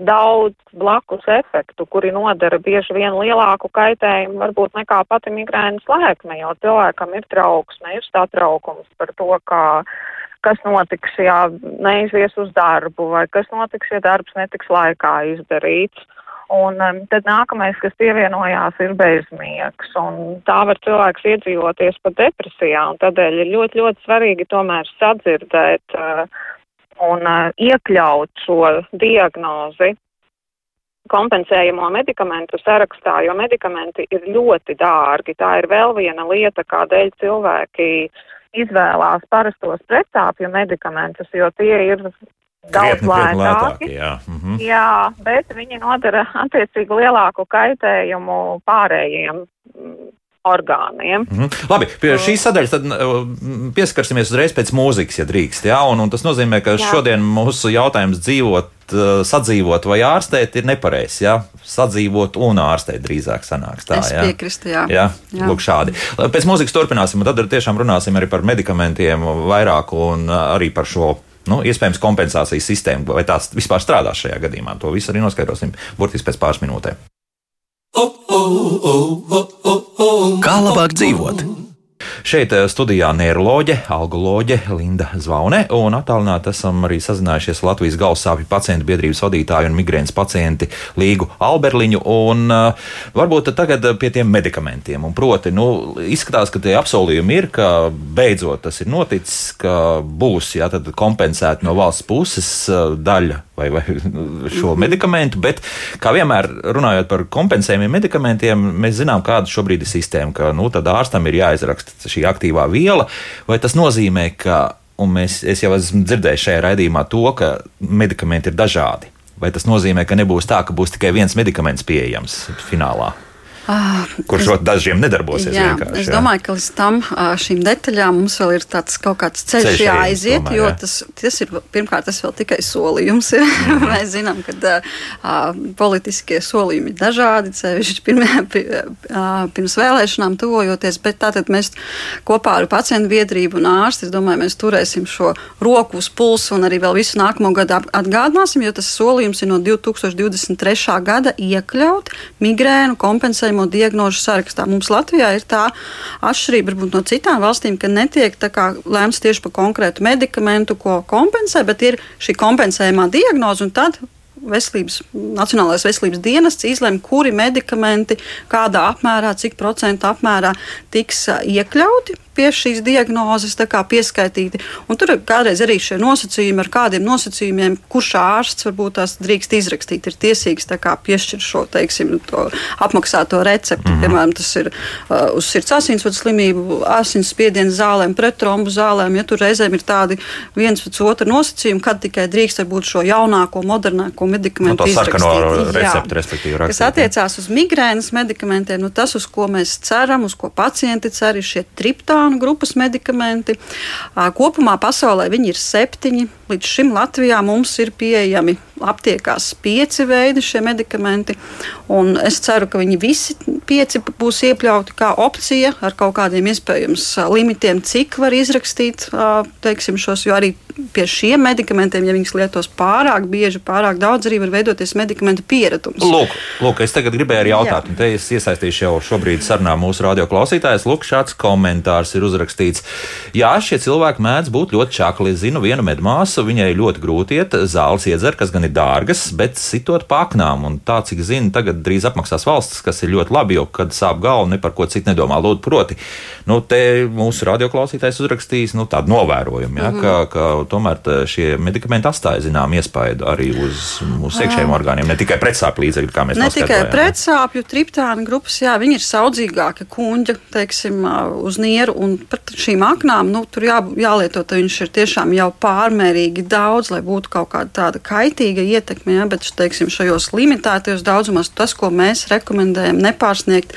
daudz blakus efektu, kuri nodara bieži vien lielāku kaitējumu varbūt nekā pati migrēnas lēkme, jo cilvēkam ir trauksme, ir satraukums par to, kā, kas notiks, ja neizies uz darbu, vai kas notiks, ja darbs netiks laikā izdarīts. Un um, tad nākamais, kas pievienojās, ir bezmiegs. Un tā var cilvēks iedzīvoties pat depresijā. Un tādēļ ir ļoti, ļoti svarīgi tomēr sadzirdēt uh, un uh, iekļaut šo diagnozi kompensējamo medikamentu sarakstā, jo medikamenti ir ļoti dārgi. Tā ir vēl viena lieta, kādēļ cilvēki izvēlās parastos pretsāpju medikamentus, jo tie ir daudz lētāki. jā. Mhm. jā, bet viņi nodara attiecīgi lielāku kaitējumu pārējiem orgāniem. Mm -hmm. Labi, pie šīs sadaļas tad pieskarsimies uzreiz pēc mūzikas, ja drīkst. Jā? Un, un tas nozīmē, ka jā. šodien mūsu jautājums dzīvot, sadzīvot vai ārstēt ir nepareizs. Ja? Sadzīvot un ārstēt drīzāk sanāks tā. Es jā? piekrītu, jā. jā. jā. Lūk, šādi. Pēc mūzikas turpināsim, un tad tiešām runāsim arī par medikamentiem vairāk un arī par šo nu, iespējams kompensācijas sistēmu, vai tās vispār strādā šajā gadījumā. To visu arī noskaidrosim burtiski pēc pāris minūtēm. Kā labāk dzīvot? Šeit eh, studijā neiroloģe, algoloģe Linda Zvaune, un attālināti esam arī sazinājušies Latvijas galvasāpju pacientu biedrības vadītāju un migrēnas pacienti Līgu Alberliņu. Un, uh, varbūt tagad pie tiem medikamentiem. Un proti, nu, izskatās, ka tie apsolījumi ir, ka beidzot tas ir noticis, ka būs jā, kompensēta no valsts puses daļa vai, vai *laughs* šo medikamentu, bet, kā vienmēr runājot par kompensējumiem medikamentiem, mēs zinām, kāda šobrīd ir sistēma, ka nu, ārstam ir jāizraksta šī aktīvā viela, vai tas nozīmē, ka, un mēs, es jau esmu dzirdējis šajā raidījumā to, ka medikamenti ir dažādi. Vai tas nozīmē, ka nebūs tā, ka būs tikai viens medikaments pieejams finālā? Ah, kurš es, dažiem nedarbosies. Jā, es domāju, ka līdz tam šīm detaļām mums vēl ir tāds kaut kāds ceļš, ceļš jāaiziet, tomēr, jo jā. tas, tas ir pirmkārt tas vēl tikai solījums. Mm. *laughs* Mēs zinām, ka uh, politiskie solījumi ir dažādi, sevišķi *laughs* pirms vēlēšanām tuvojoties, bet tātad mēs kopā ar pacientu biedrību un ārsti, es domāju, mēs turēsim šo roku uz pulsu un arī vēl visu nākamo gadu atgādināsim, jo tas solījums ir no 2023. gada iekļaut migrēnu kompensējumu iespējamo diagnožu sarakstā. Mums Latvijā ir tā atšķirība varbūt no citām valstīm, ka netiek lēmts tieši par konkrētu medikamentu, ko kompensē, bet ir šī kompensējumā diagnoze, un tad veselības, Nacionālais veselības dienests izlemj, kuri medikamenti, kādā apmērā, cik procentu apmērā tiks iekļauti pie šīs diagnozes pieskaitīti. Un tur kādreiz arī šie nosacījumi, ar kādiem nosacījumiem, kurš ārsts varbūt tās drīkst izrakstīt, ir tiesīgs piešķirt šo teiksim, apmaksāto recepti. Mm -hmm. Piemēram, tas ir uh, uz sirds asinsvadu slimību, asins spiedienu zālēm, pretrombu zālēm. Ja tur reizēm ir tādi viens pēc otra nosacījumi, kad tikai drīkst būt šo jaunāko, modernāko medikamentu no, izrakstīt. Recepti, respektīvi, rakstīt. Kas attiecās uz migrēnas medikamentiem, nu, tas, uz ko mēs ceram, uz ko pacienti cer, ir šie triptāni hormonu grupas medikamenti. Kopumā pasaulē viņi ir septiņi. Līdz šim Latvijā mums ir pieejami aptiekās pieci veidi šie medikamenti. Es ceru, ka viņi visi pieci būs iekļauti kā opcija ar kaut kādiem iespējams limitiem, cik var izrakstīt teiksim, šos. Jo arī pie šiem medikamentiem, ja viņas lietos pārāk bieži, pārāk daudz, arī var veidoties medikamentu pieredums. Lūk, lūk, es tagad gribēju arī jautāt, Jā. un te es iesaistīšu jau šobrīd sarunā mūsu radioklausītājus. Lūk, šāds komentārs ir uzrakstīts. Jā, šie cilvēki mēdz būt ļoti čakli. Es zinu vienu medmāsu, viņai ļoti grūti iet, zāles iedzer, kas gan ir dārgas, bet sitot paknām. Un tā, cik zinu, tagad drīz apmaksās valsts, kas ir ļoti labi, jo, kad sāp galva, ne par ko citu nedomā. Lūdzu, proti, nu, te mūsu radioklausītājs uzrakstījis nu, tādu novērojumu, ja, mm -hmm. ka, ka tomēr šie medikamenti atstāja zinām iespaidu arī uz mūsu iekšējiem orgāniem, ne tikai pretsāpju līdzekļi, kā mēs ne tikai pretsāpju, triptāna grupas, jā, viņi ir saudzīgāki kuņģa, teiksim, uz nieru un pat šīm aknām, nu, tur jā, jālieto, ka viņš ir tiešām jau pārmērīgi daudz, lai būtu kaut kāda tāda kaitīga ietekme, jā, bet, teiksim, šajos limitētajos daudzumos tas, ko mēs rekomendējam nepārsniegt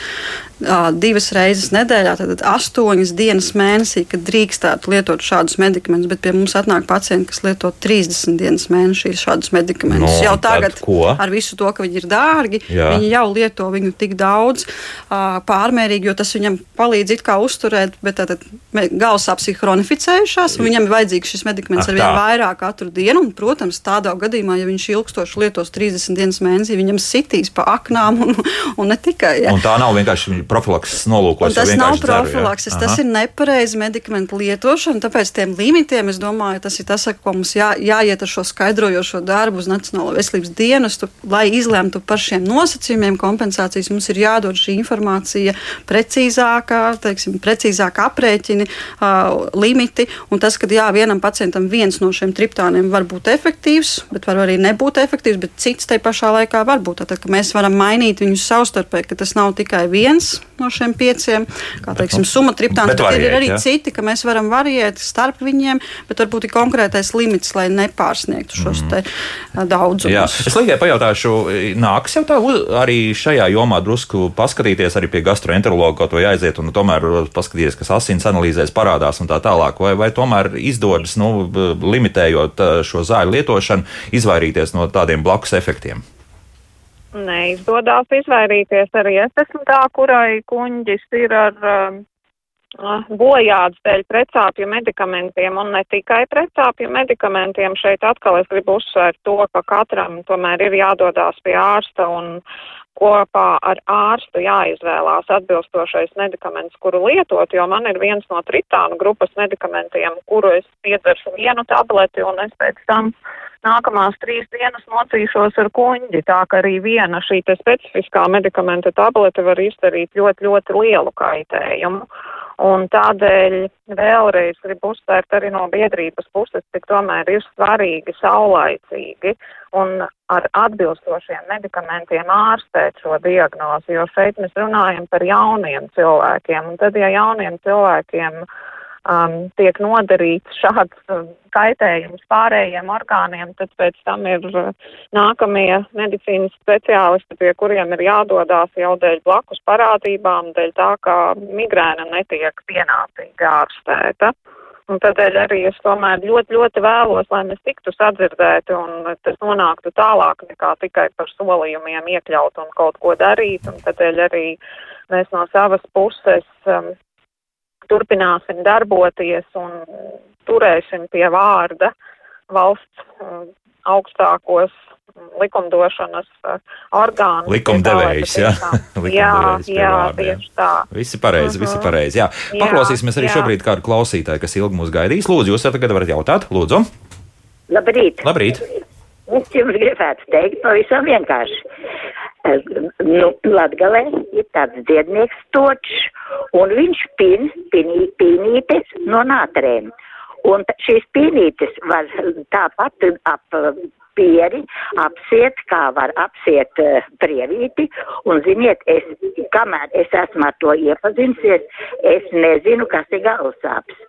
divas reizes nedēļā, tad astoņas dienas mēnesī, kad drīkstētu lietot šādus medikamentus, bet pie mums atnāk pacienti, kas lieto 30 dienas mēnesī šādus medikamentus. No, jau tagad, ko? ar visu to, ka viņi ir dārgi, Jā. viņi jau lieto viņu tik daudz pārmērīgi, jo tas viņam palīdz it kā uzturēt, bet tad galvasāpes ir hronificējušās, un viņam ir vajadzīgs šis medikaments ar vien vairāk katru dienu, un, protams, tādā gadījumā, ja viņš ilgstoši lietos 30 dienas mēnesī, viņam sitīs pa aknām un, un ne tikai. Ja. Un tā nav vienkārši profilakses nolūkos. Tas nav profilakses, dzaru, tas ir nepareiza medikamentu lietošana. Tāpēc tiem limitiem es domāju, tas ir tas, ko mums jā, jāiet ar šo skaidrojošo darbu uz Nacionālo veselības dienestu, lai izlemtu par šiem nosacījumiem kompensācijas. Mums ir jādod šī informācija precīzākā, teiksim, precīzāk aprēķini, uh, limiti. Un tas, ka jā, vienam pacientam viens no šiem triptāniem var būt efektīvs, bet var arī nebūt efektīvs, bet cits te pašā laikā var būt. Tad, mēs varam mainīt viņus savstarpēji, ka tas nav tikai viens no šiem pieciem, kā teiksim, sumatriptāns, bet, bet variēt, ir arī ja? citi, ka mēs varam variēt starp viņiem, bet varbūt ir konkrētais limits, lai nepārsniegtu šos mm. daudzumus. Jā, es tikai pajautāšu, nāks jau tā arī šajā jomā drusku paskatīties arī pie gastroenterologa, kaut vai aiziet un tomēr paskatīties, kas asins analīzēs parādās un tā tālāk, vai, vai tomēr izdodas, nu, limitējot šo zāļu lietošanu, izvairīties no tādiem blakus efektiem neizdodas izvairīties. Arī es esmu tā, kurai kuņģis ir ar uh, bojāts dēļ precāpju medikamentiem un ne tikai precāpju medikamentiem. Šeit atkal es gribu uzsvērt to, ka katram tomēr ir jādodās pie ārsta un kopā ar ārstu jāizvēlās atbilstošais medikaments, kuru lietot, jo man ir viens no tritānu grupas medikamentiem, kuru es iedzeršu vienu tableti un es pēc tam nākamās trīs dienas mocīšos ar kuņģi, tā ka arī viena šī specifiskā medikamenta tablete var izdarīt ļoti, ļoti lielu kaitējumu. Un tādēļ vēlreiz gribu uzsvērt arī no biedrības puses, cik tomēr ir svarīgi saulaicīgi un ar atbilstošiem medikamentiem ārstēt šo diagnozi, jo šeit mēs runājam par jauniem cilvēkiem. Un tad, ja jauniem cilvēkiem uh, um, tiek nodarīts šāds um, kaitējums pārējiem orgāniem, tad pēc tam ir uh, nākamie medicīnas speciālisti, pie kuriem ir jādodās jau dēļ blakus parādībām, dēļ tā, ka migrēna netiek pienācīgi ārstēta. Un tādēļ arī es tomēr ļoti, ļoti vēlos, lai mēs tiktu sadzirdēti un tas nonāktu tālāk nekā tikai par solījumiem iekļaut un kaut ko darīt. Un tādēļ arī mēs no savas puses um, turpināsim darboties un turēsim pie vārda valsts uh, augstākos likumdošanas uh, orgānu. Likumdevējs, jā. *laughs* jā, jā, tieši tā. Visi pareizi, uh -huh. visi mhm. pareizi, jā. Paklausīsimies arī jā. šobrīd kādu klausītāju, kas ilgi mūs gaidīs. Lūdzu, jūs tagad varat jautāt, lūdzu. Labrīt. Labrīt. Es jums gribētu teikt pavisam vienkārši. Nu, Latgalē ir tāds dziednieks točs, un viņš pin, pinī, pīnītes no nātrēm. Un šīs pīnītes var tāpat ap pieri apsiet, kā var apsiet uh, prievīti. Un, ziniet, es, kamēr es esmu ar to iepazinusies, es nezinu, kas ir galvasāps.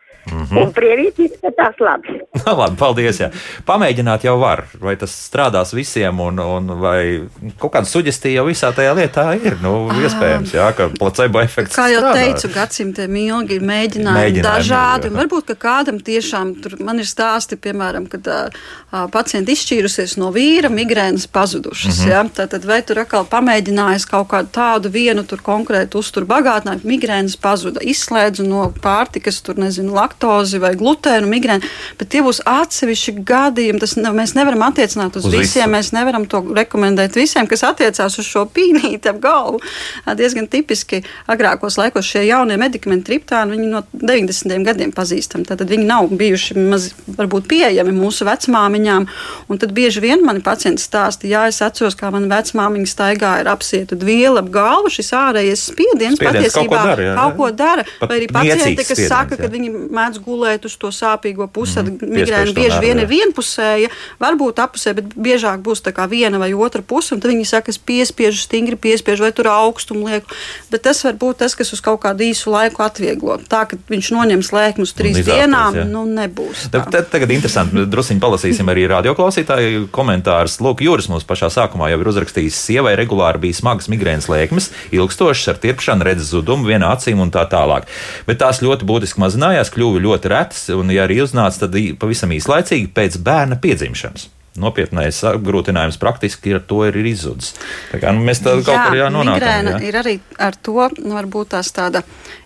Mm -hmm. Un prievīti izskatās labi. labi, paldies. Jā. Pamēģināt jau var, vai tas strādās visiem, un, un vai kaut kāda suģestija jau visā tajā lietā ir. Nu, iespējams, jā, ka placebo efekts. Kā jau strādā. teicu, gadsimtiem ilgi ir mēģinājumi, mēģinājumi dažādi. Varbūt, ka kādam tiešām tur man ir stāsti, piemēram, kad uh, pacienti izšķīrusies no vīra, migrēnas pazudušas. Mm -hmm. jā, tad, tad vai tur atkal pamēģinājis kaut kādu tādu vienu tur konkrētu uzturu bagātinājumu, migrēnas pazuda, izslēdzu no pārtikas, tur nezinu, laktu laktozi vai glutēnu, migrēnu, bet tie būs atsevišķi gadījumi. Tas ne, mēs nevaram attiecināt uz, uz visiem. Visu. Mēs nevaram to rekomendēt visiem, kas attiecās uz šo pīnīti ap galvu. Diezgan tipiski agrākos laikos šie jaunie medikamenti, triptāni, viņi no 90. gadiem pazīstami. Tad viņi nav bijuši maz, varbūt pieejami mūsu vecmāmiņām. Un tad bieži vien mani pacienti stāsta, jā, es atceros, kā mana vecmāmiņa staigāja ar apsietu vielu ap galvu. Šis ārējais spiediens, spiediens patiesībā kaut ko dara. Jā, kaut ko dara. Vai arī pacienti, kas saka, ka viņi mēdz gulēt uz to sāpīgo pusi. Mm, migrēna piespiež to bieži vien ir vienpusēja, varbūt apusē, bet biežāk būs viena vai otra puse, tad viņi saka, es piespiežu, stingri piespiežu, vai tur augstumu lieku. Bet tas var būt tas, kas uz kaut kādu īsu laiku atvieglo. Tā, ka viņš noņems lēkmu uz trīs izāstos, dienām, jā. nu nebūs. Tā. tad, tagad interesanti, druskuļi palasīsim arī radioklausītāju komentārus. Lūk, Jūras mums pašā sākumā jau ir uzrakstījis, sievai regulāri bija smagas migrēnas lēkmes, ilgstošas ar tirpšanu, redzes zudumu, viena acīm un tā tālāk. Bet tās ļoti būtiski mazinājās, kļuva ļoti retas, un, ja arī uznāca, tad pavisam īslaicīgi pēc bērna piedzimšanas. Nopietnais apgrūtinājums praktiski ar to ir, ir izzudis. Tā kā, nu, mēs tam kaut kur jānonākam. migrēna Jā. ir arī ar to, nu, varbūt tās tāda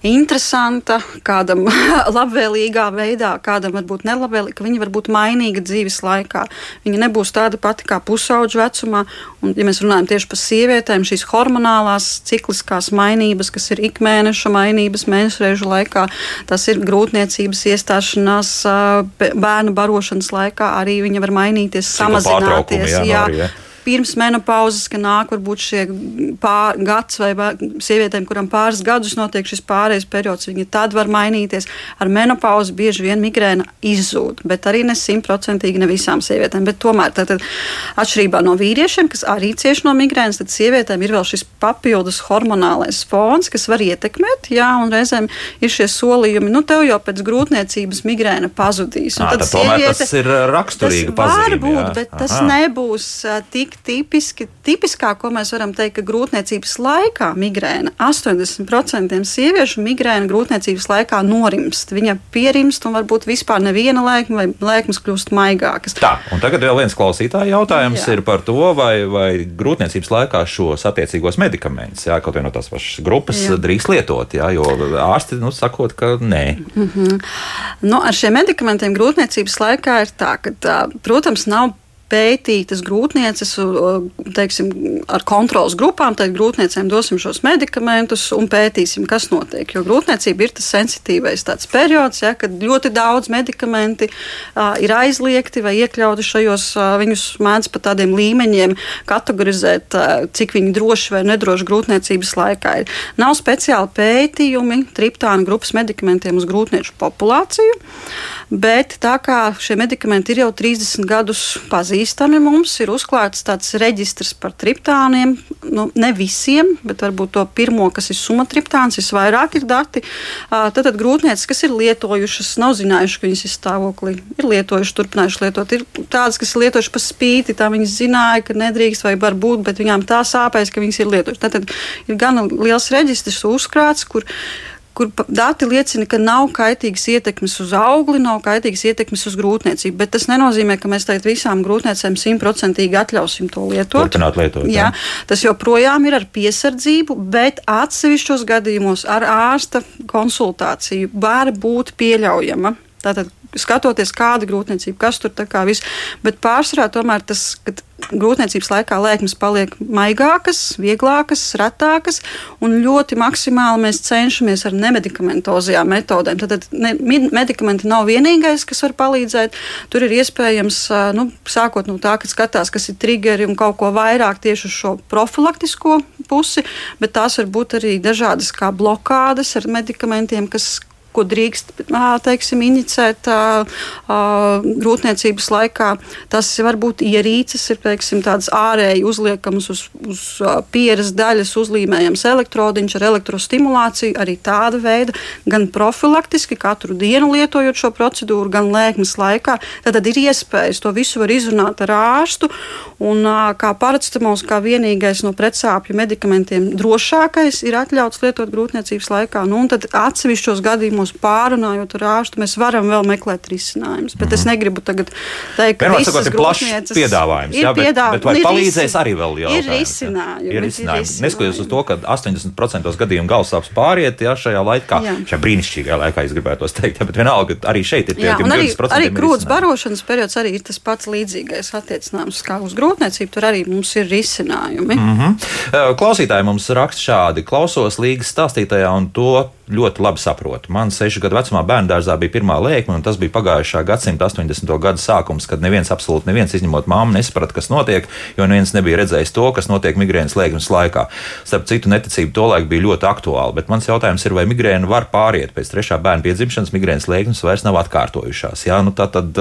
interesanta, kādam *laughs* labvēlīgā veidā, kādam varbūt nelabvēlīga, ka viņa var būt mainīga dzīves laikā. Viņa nebūs tāda pati kā pusauģa vecumā. Un, ja mēs runājam tieši par sievietēm, šīs hormonālās, cikliskās mainības, kas ir ikmēneša mainības mēnešu reižu laikā, tas ir grūtniecības iestāšanās, bērnu barošanas laikā, arī viņa var mainīties, pārtraukumi, samazināties. jā, jā, Nori, jā. Pirms menopauzes, ka nāk varbūt šie pār, gads vai sievietēm, kuram pāris gadus notiek šis pārējais periods, viņi tad var mainīties. Ar menopauzi bieži vien migrēna izzūd, bet arī ne simtprocentīgi ne visām sievietēm. Bet tomēr, tātad, atšķirībā no vīriešiem, kas arī cieš no migrēnas, tad sievietēm ir vēl šis papildus hormonālais fons, kas var ietekmēt, jā, un reizēm ir šie solījumi, nu tev jau pēc grūtniecības migrēna pazudīs. Un Ā, tad tomēr tas ir raksturīgi Tas var pazīme, būt, jā. bet tas Aha. nebūs ā, tik tipiski. Tipiskā, ko mēs varam teikt, ka grūtniecības laikā migrēna 80% sieviešu migrēna grūtniecības laikā norimst. Viņa pierimst un varbūt vispār neviena lēkme vai lēkmes kļūst maigākas. Tā, un tagad vēl viens klausītāja jautājums Jā. ir par to, vai, vai grūtniecības laikā šos attiecīgos medikamentus, jā, kaut viena no tās pašas grupas, jā. Drīkst lietot. Jā, jo ārsti nu, sakot, ka nē. Nu, ar šiem medikamentiem grūtniecības laikā ir tā, ka, tā, protams, nav pētītas grūtnieces teiksim, ar kontrolas grupām, tad grūtniecēm dosim šos medikamentus un pētīsim, kas notiek. Jo grūtniecība ir tas sensitīvais tāds periods, ja, kad ļoti daudz medikamenti uh, ir aizliegti vai iekļauti šajos, uh, viņus mēdz pa tādiem līmeņiem kategorizēt, uh, cik viņi droši vai nedroši grūtniecības laikā ir. Nav speciāli pētījumi triptāna grupas medikamentiem uz grūtnieču populāciju, bet tā kā šie medikamenti ir jau 30 gadus pazīstami mums, ir uzklāts tāds reģistrs par triptāniem, nu, ne visiem, bet varbūt to pirmo, kas ir sumatriptāns, visvairāk ir dati. Ā, Tad, tad grūtnieces, kas ir lietojušas, nav zinājuši, ka viņas ir stāvoklī, ir lietojuši, turpinājuši lietot. Ir tādas, kas ir lietojuši pa spīti, tā viņas zināja, ka nedrīkst vai var būt, bet viņām tā sāpēs, ka viņas ir lietojušas. Tad, tad ir gan liels reģistrs uzkrāts, kur kur dati liecina, ka nav kaitīgas ietekmes uz augli, nav kaitīgas ietekmes uz grūtniecību. Bet tas nenozīmē, ka mēs tagad visām grūtniecēm simtprocentīgi atļausim to lietot. Turpināt lietot, jā. Jā, tas joprojām ir ar piesardzību, bet atsevišķos gadījumos ar ārsta konsultāciju var būt pieļaujama. Tātad, skatoties, kāda grūtniecība, kas tur tā kā viss, bet pārsvarā tomēr tas, ka grūtniecības laikā lēkmes paliek maigākas, vieglākas, retākas, un ļoti maksimāli mēs cenšamies ar nemedikamentozajām metodēm. Tad, ne, medikamenti nav vienīgais, kas var palīdzēt. Tur ir iespējams, nu, sākot no tā, ka skatās, kas ir triggeri un kaut ko vairāk tieši uz šo profilaktisko pusi, bet tās var būt arī dažādas kā blokādes ar medikamentiem, kas ko drīkst teiksim, inicēt grūtniecības laikā. Tas var būt ierīces, ir teiksim, tādas ārēji uzliekamas uz, uz pieres daļas, uzlīmējams elektrodiņš ar elektrostimulāciju. Arī tāda veida, gan profilaktiski, katru dienu lietojot šo procedūru, gan lēkmes laikā. Tad, tad ir iespējas to visu var izrunāt ar ārstu. Un, kā paracetamols, kā vienīgais no pretsāpju medikamentiem drošākais, ir atļauts lietot grūtniecības laikā. Nu, un tad atsevišķos gadījumos pārunājot ar ārstu, mēs varam vēl meklēt risinājumus. Bet es negribu tagad teikt, ka sakot, ir plašs piedāvājums. ir jā, bet, piedāvājumi, bet vai un ir palīdzēs arī vēl jautājums? Ir risinājumi. Ir bet risinājumi. Neskatoties uz to, ka 80% gadījumu galvasāpes pāriet jā, šajā laikā, Jā. šajā brīnišķīgajā laikā, es gribētu teikt, jā, *laughs* bet vienalga arī šeit ir tie Jā, arī, 20% arī krūts barošanas periods arī ir tas pats līdzīgais attiecinājums kā uz grūtniecību. Tur arī mums ir risinājumi. Mm. Mhm. Eh, Klausītāji mums raksta šādi: klausos līgas stāstītajā un to ļoti labi saprotu. Man sešu gadu vecumā bērnu dārzā bija pirmā lēkme, un tas bija pagājušā gadsimta 80. gada sākums, kad neviens, absolūti neviens, izņemot māmu, nesaprata, kas notiek, jo neviens nebija redzējis to, kas notiek migrēnas lēkmes laikā. Starp citu, neticība tolaik bija ļoti aktuāla, bet mans jautājums ir, vai migrēna var pāriet pēc trešā bērna piedzimšanas, migrēnas lēkmes vairs nav atkārtojušās. Jā, nu tā tad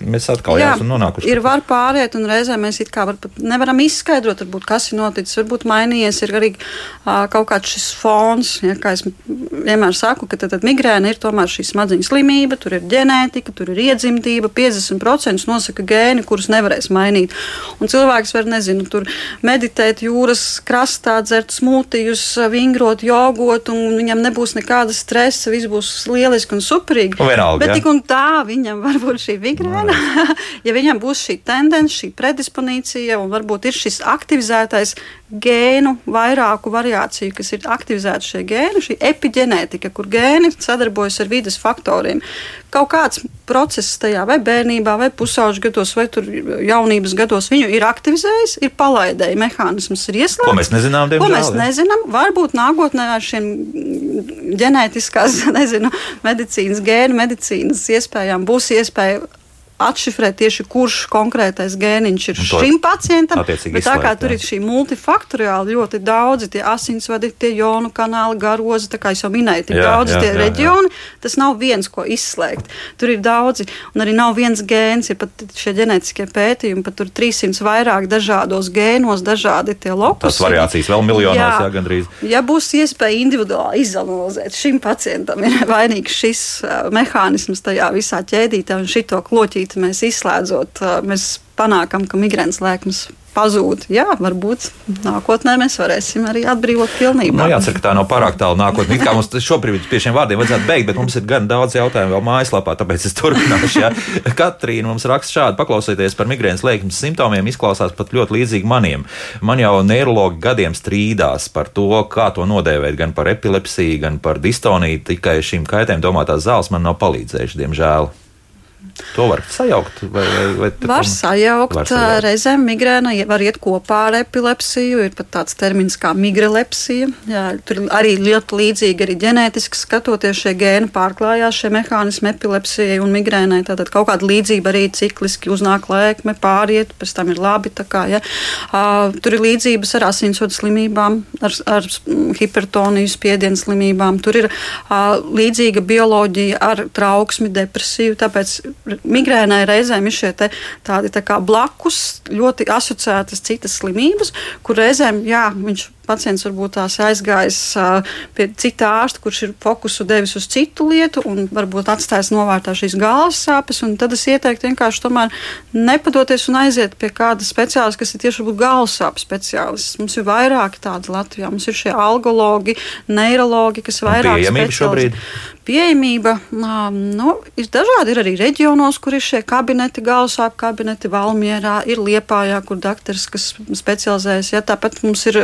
mēs atkal jā, esam nonākuši. Ir var pāriet, un reizē mēs it kā var, nevaram izskaidrot, varbūt, kas ir noticis, varbūt mainījies, ir arī uh, kaut kāds šis fons, ja, kā es vienmēr saku, ka tad, tad migrēna ir tomēr šī smadzeņu slimība, tur ir ģenētika, tur ir iedzimtība, 50% nosaka gēni, kurus nevarēs mainīt. Un cilvēks var, nezinu, tur meditēt jūras krastā, dzert smūtijus, vingrot, jogot, un viņam nebūs nekāda stresa, viss būs lieliski un superīgi. Un vienalga, Bet ja? tik un tā viņam var būt šī migrēna, *laughs* ja viņam būs šī tendence, šī predisponīcija un varbūt ir šis aktivizētais gēnu vairāku variāciju, kas ir aktivizēta šie gēni, šī epigenētika, kur gēni sadarbojas ar vidas faktoriem. Kaut kāds process tajā vai bērnībā, vai pusauģu gados, vai jaunības gados viņu ir aktivizējis, ir palaidēji mehānisms, ir ieslēgts. Ko mēs nezinām, diemžēl. Ko mēs nezinām, varbūt nākotnē ar šiem ģenētiskās, *laughs* nezinu, medicīnas, gēnu medicīnas iespējām būs iespēja atšifrēt tieši kurš konkrētais gēniņš ir šim pacientam. Bet tā kā tur ir šī multifaktoriāli ļoti daudzi tie asinsvadi, tie jonu kanāli, garozi, tā kā jau minēju, tik jā, daudz jā, tie jā, reģioni, jā. tas nav viens, ko izslēgt. Tur ir daudzi, un arī nav viens gēns, ir pat šie ģenētiskie pētījumi, pat tur 300 vairāk dažādos gēnos, dažādi tie lokusi. Tas variācijas vēl miljonos, jā, jā gandrīz. Ja būs iespēja individuāli izanalizēt, šim pacientam *laughs* ir vainīgs šis uh, mehānisms tajā visā ķēdītē un šito kloķīt brīdī mēs izslēdzot, mēs panākam, ka migrēnas lēkmes pazūd. Jā, varbūt nākotnē mēs varēsim arī atbrīvot pilnībā. Nu, jācer, ka tā nav pārāk tālu nākotnē. Kā mums šobrīd pie šiem vārdiem vajadzētu beigt, bet mums ir gan daudz jautājumu vēl mājaslapā, tāpēc es turpināšu. Ja. *laughs* Katrīna mums raksta šādi, paklausieties par migrēnas lēkmes simptomiem, izklausās pat ļoti līdzīgi maniem. Man jau neiroloģi gadiem strīdās par to, kā to nodēvēt, gan par epilepsiju, gan par distoniju. Tikai šīm kaitēm domātās zāles man nav palīdzējušas, diemžēl. To var sajaukt. Vai, vai, vai var, sajaukt. var sajaukt. Reizēm migrēna var iet kopā ar epilepsiju. Ir pat tāds termins kā migrelepsija. Jā, tur arī ļoti līdzīgi arī ģenētiski skatoties šie gēni pārklājās šie mehānismi epilepsijai un migrēnai. Tātad kaut kāda līdzība arī cikliski uznāk lēkme, pāriet, pēc tam ir labi. Kā, ja. uh, tur ir līdzības ar asinsvadu slimībām, ar, ar hipertoniju, spiedienu slimībām. Tur ir uh, līdzīga bioloģija ar trauksmi, depresiju. Tāpēc migrēnai reizēm ir šie tādi tā blakus, ļoti asociētas citas slimības, kur reizēm jā, viņš pacients varbūt tās aizgājis pie cita ārsta, kurš ir fokusu devis uz citu lietu un varbūt atstājis novārtā šīs galvas sāpes. Tad es ieteiktu vienkārši tomēr nepadoties un aiziet pie kāda speciālista, kas ir tieši galvas sāpju speciālists. Mums ir vairāki tādi Latvijā. Mums ir šie algologi, neiroloģi, kas ir vairāk speciālisti. Pieejamība nu, ir dažādi. Ir arī reģionos, kur ir šie kabineti, galvasāpju kabineti, Valmierā, ir Liepājā, kur dakteris, kas specializējas. Ja, tāpat mums ir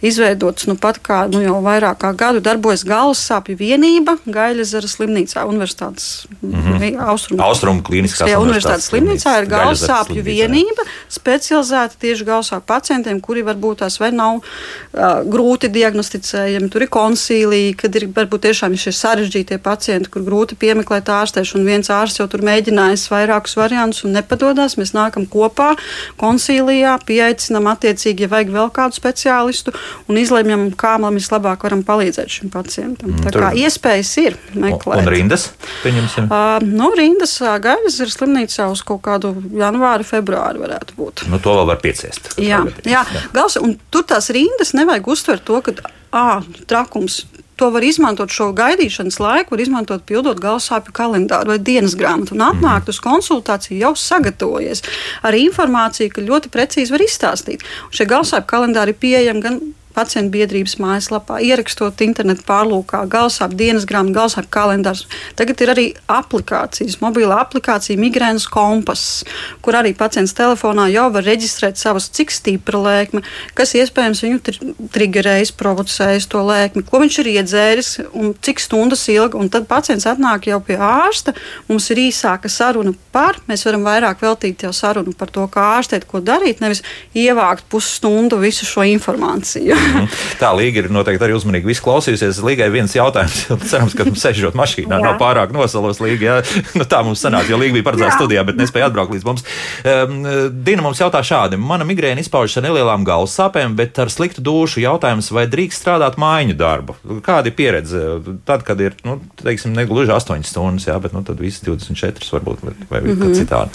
izveidots nu pat kā nu, jau vairāk kā gadu darbojas galvas sāpju vienība Gaļazara slimnīcā, Universitātes mm -hmm. Austrumu, Austrumu klīniskā universitātes slimnīcā ir galvas sāpju vienība specializēta tieši galvas sāpju pacientiem, kuri varbūt tās vai nav uh, grūti diagnosticējami. Tur ir konsīlija, kad ir varbūt tiešām šie sarežģītie pacienti, kur grūti piemeklēt ārstēšanu. Viens ārsts jau tur mēģinājis vairākus variantus un nepadodas. Mēs nākam kopā konsīlijā, pieaicinam attiecīgi, ja vajag vēl kādu speciālistu un izlemjam, kā mēs vislabāk varam palīdzēt šim pacientam. Mm, Tā kā iespējas ir meklēt. Un rindas, pieņemsim? Uh, nu, rindas gaidas ir slimnīcā uz kaut kādu janvāru, februāru varētu būt. Nu, to vēl var pieciest. Jā, jā. Gals, un tur tās rindas nevajag uztvert to, ka, ah, trakums, to var izmantot šo gaidīšanas laiku, var izmantot pildot galvasāpju kalendāru vai dienas grāmatu un atnākt mm. uz konsultāciju jau sagatavojies ar informāciju, ka ļoti precīzi var izstāstīt. Un šie galvasāpju kalendāri ir pieejami gan pacientu biedrības mājaslapā, ierakstot internetu pārlūkā, galsāp dienas grāmatu, galsāp kalendārs. Tagad ir arī aplikācijas, mobila aplikācija Migrēnas kompass, kur arī pacients telefonā jau var reģistrēt savus, cik stipra lēkme, kas iespējams viņu tri triggerējis, provocējis to lēkmi, ko viņš ir iedzēris un cik stundas ilgi. Un tad pacients atnāk jau pie ārsta, mums ir īsāka saruna par, mēs varam vairāk veltīt jau sarunu par to, kā ārstēt, ko darīt, nevis ievākt pusstundu visu šo informāciju. Mhm. Tā Līga ir noteikti arī uzmanīgi visu klausījusies. Līgai viens jautājums, *laughs* cerams, ka sēžot mašīnā, Jā. nav pārāk nosalos Līga. Jā. Nu, tā mums sanāca, jo Līga bija paredzēta Jā. studijā, bet nespēja atbraukt līdz mums. Um, Dina mums jautā šādi. Mana migrēna izpaužas ar nelielām galvas sāpēm, bet ar sliktu dušu jautājums, vai drīkst strādāt mājiņu darbu? Kāda ir pieredze? Tad, kad ir, nu, teiksim, ne gluži 8 stundas, jā, bet nu, tad viss 24 varbūt vai, mm -hmm. citādi.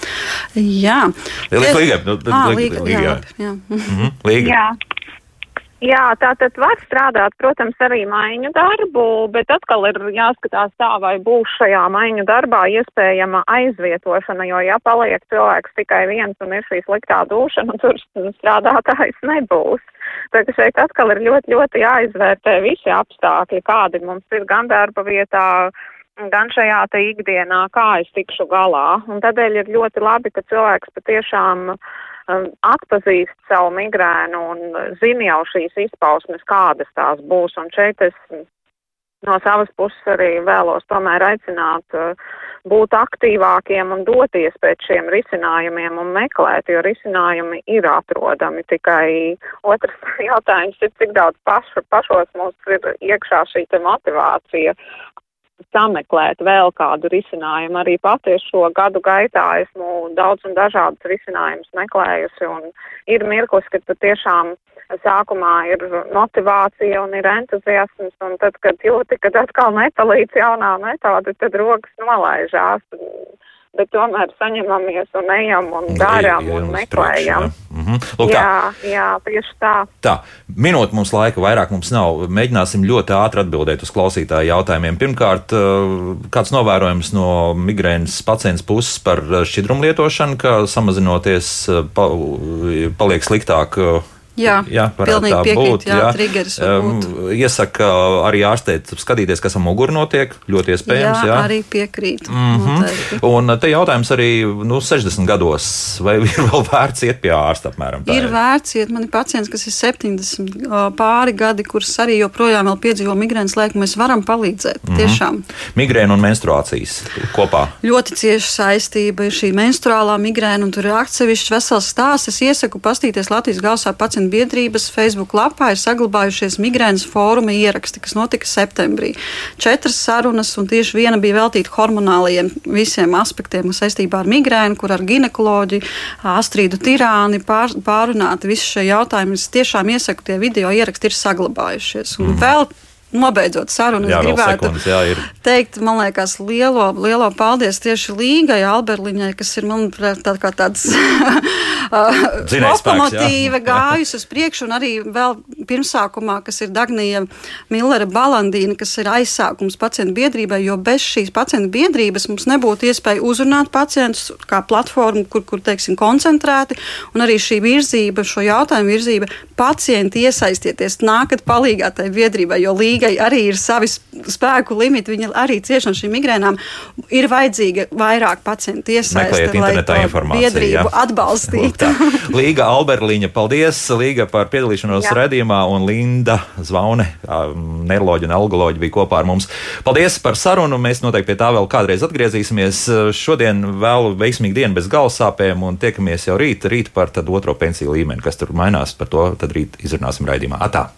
Jā, Līgai, nu, Ah, Līga- Līga, Līga, jā, jā. labi, jā. Mhm. Jā. Jā, tā tad var strādāt, protams, arī maiņu darbu, bet atkal ir jāskatās tā, vai būs šajā maiņu darbā iespējama aizvietošana, jo ja paliek cilvēks tikai viens un ir šī sliktā dūšana, *laughs* tur strādātājs nebūs. Tā ka šeit atkal ir ļoti, ļoti jāizvērtē visi apstākļi, kādi mums ir gan darba vietā, gan šajā te ikdienā, kā es tikšu galā. Un tādēļ ir ļoti labi, ka cilvēks patiešām um, atpazīst savu migrēnu un zina jau šīs izpausmes, kādas tās būs. Un šeit es no savas puses arī vēlos tomēr aicināt uh, būt aktīvākiem un doties pēc šiem risinājumiem un meklēt, jo risinājumi ir atrodami. Tikai otrs *laughs* jautājums ir, cik daudz pašu, pašos mums ir iekšā šī motivācija sameklēt vēl kādu risinājumu. Arī pati šo gadu gaitā esmu daudz un dažādus risinājumus meklējusi un ir mirklis, kad patiešām sākumā ir motivācija un ir entuziasms un tad, kad jūti, kad atkal nepalīdz jaunā metode, tad rokas nolaižās. Bet tomēr saņemamies un ejam un darām un meklējam. jā. Mhm. Lūk, tā. Jā, jā, tieši tā. Tā, minūte mums laika, vairāk mums nav. Mēģināsim ļoti ātri atbildēt uz klausītāju jautājumiem. Pirmkārt, eh, kāds novērojums no migrēnas pacients puses par eh, šķidrumu lietošanu, ka samazinoties eh, pa, paliek sliktāk. Jā, varētu pilnīgi tā piekrīt, būt, jā, var Em, būt. Iesaka arī ārstēt, skatīties, kas ar muguru notiek. Ļoti iespējams, jā. jā, arī piekrīt. Mm noteikti. -hmm. Un te jautājums arī nu, 60 gados, vai *laughs* ir vēl vērts iet pie ārsta apmēram tā? Ir vērts iet. Man ir pacients, kas ir 70 ā, pāri gadi, kurš arī joprojām piedzīvo migrēnas laiku. Mēs varam palīdzēt. Mm -hmm. Tiešām Migrēna un menstruācijas kopā. ļoti cieša saistība ir šī menstruālā migrēna, un tur ir atsevišķs vesels stāsts. Es iesaku pastīties Latvijas galvasā pacientu biedrības Facebook lapā. Ir saglabājušies migrēnas fóruma ieraksti, kas notika septembrī. Četras sarunas, un tieši viena bija veltīta hormonālajiem visiem aspektiem saistībā ar migrēnu, kur ar ginekoloģiju, Astrīdu Tirāni pār, pārunāti visi šie jautājumi. Es tiešām iesaku, tie video ieraksti ir saglabājušies. Un mm. vēl Nobeidzot sarunu, Jā, es gribētu sekundes, jā, ir. teikt, man liekas, lielo, lielo paldies tieši Līgai Alberliņai, kas ir, manuprāt, tā kā tāds *laughs* Dzinējspēks, lokomotīva *laughs* jā. gājusi uz priekšu, un arī vēl pirmsākumā, kas ir Dagnija Millera Balandīna, kas ir aizsākums pacientu biedrībai, jo bez šīs pacientu biedrības mums nebūtu iespēja uzrunāt pacientus kā platformu, kur, kur teiksim, koncentrēti, un arī šī virzība, šo jautājumu virzība, pacienti iesaistieties, nākat palīgā tai biedrībai, jo līgai arī ir savi spēku limiti, viņi arī cieši no šīm migrēnām. Ir vajadzīga vairāk pacientu iesaistīt, Meklējiet internetā informāciju, biedrību. Lūk *laughs* tā. Līga Alberliņa, paldies Līga par piedalīšanos Jā. redzījumā, un Linda Zvaune, ā, neiroloģija un algoloģija bija kopā ar mums. Paldies par sarunu, mēs noteikti pie tā vēl kādreiz atgriezīsimies. Šodien vēl veiksmīgu dienu bez galvasāpēm, un tiekamies jau rīt, rīt par tad otro pensiju līmeni, kas tur mainās, par to tad rīt izrunāsim raidījumā. Atā!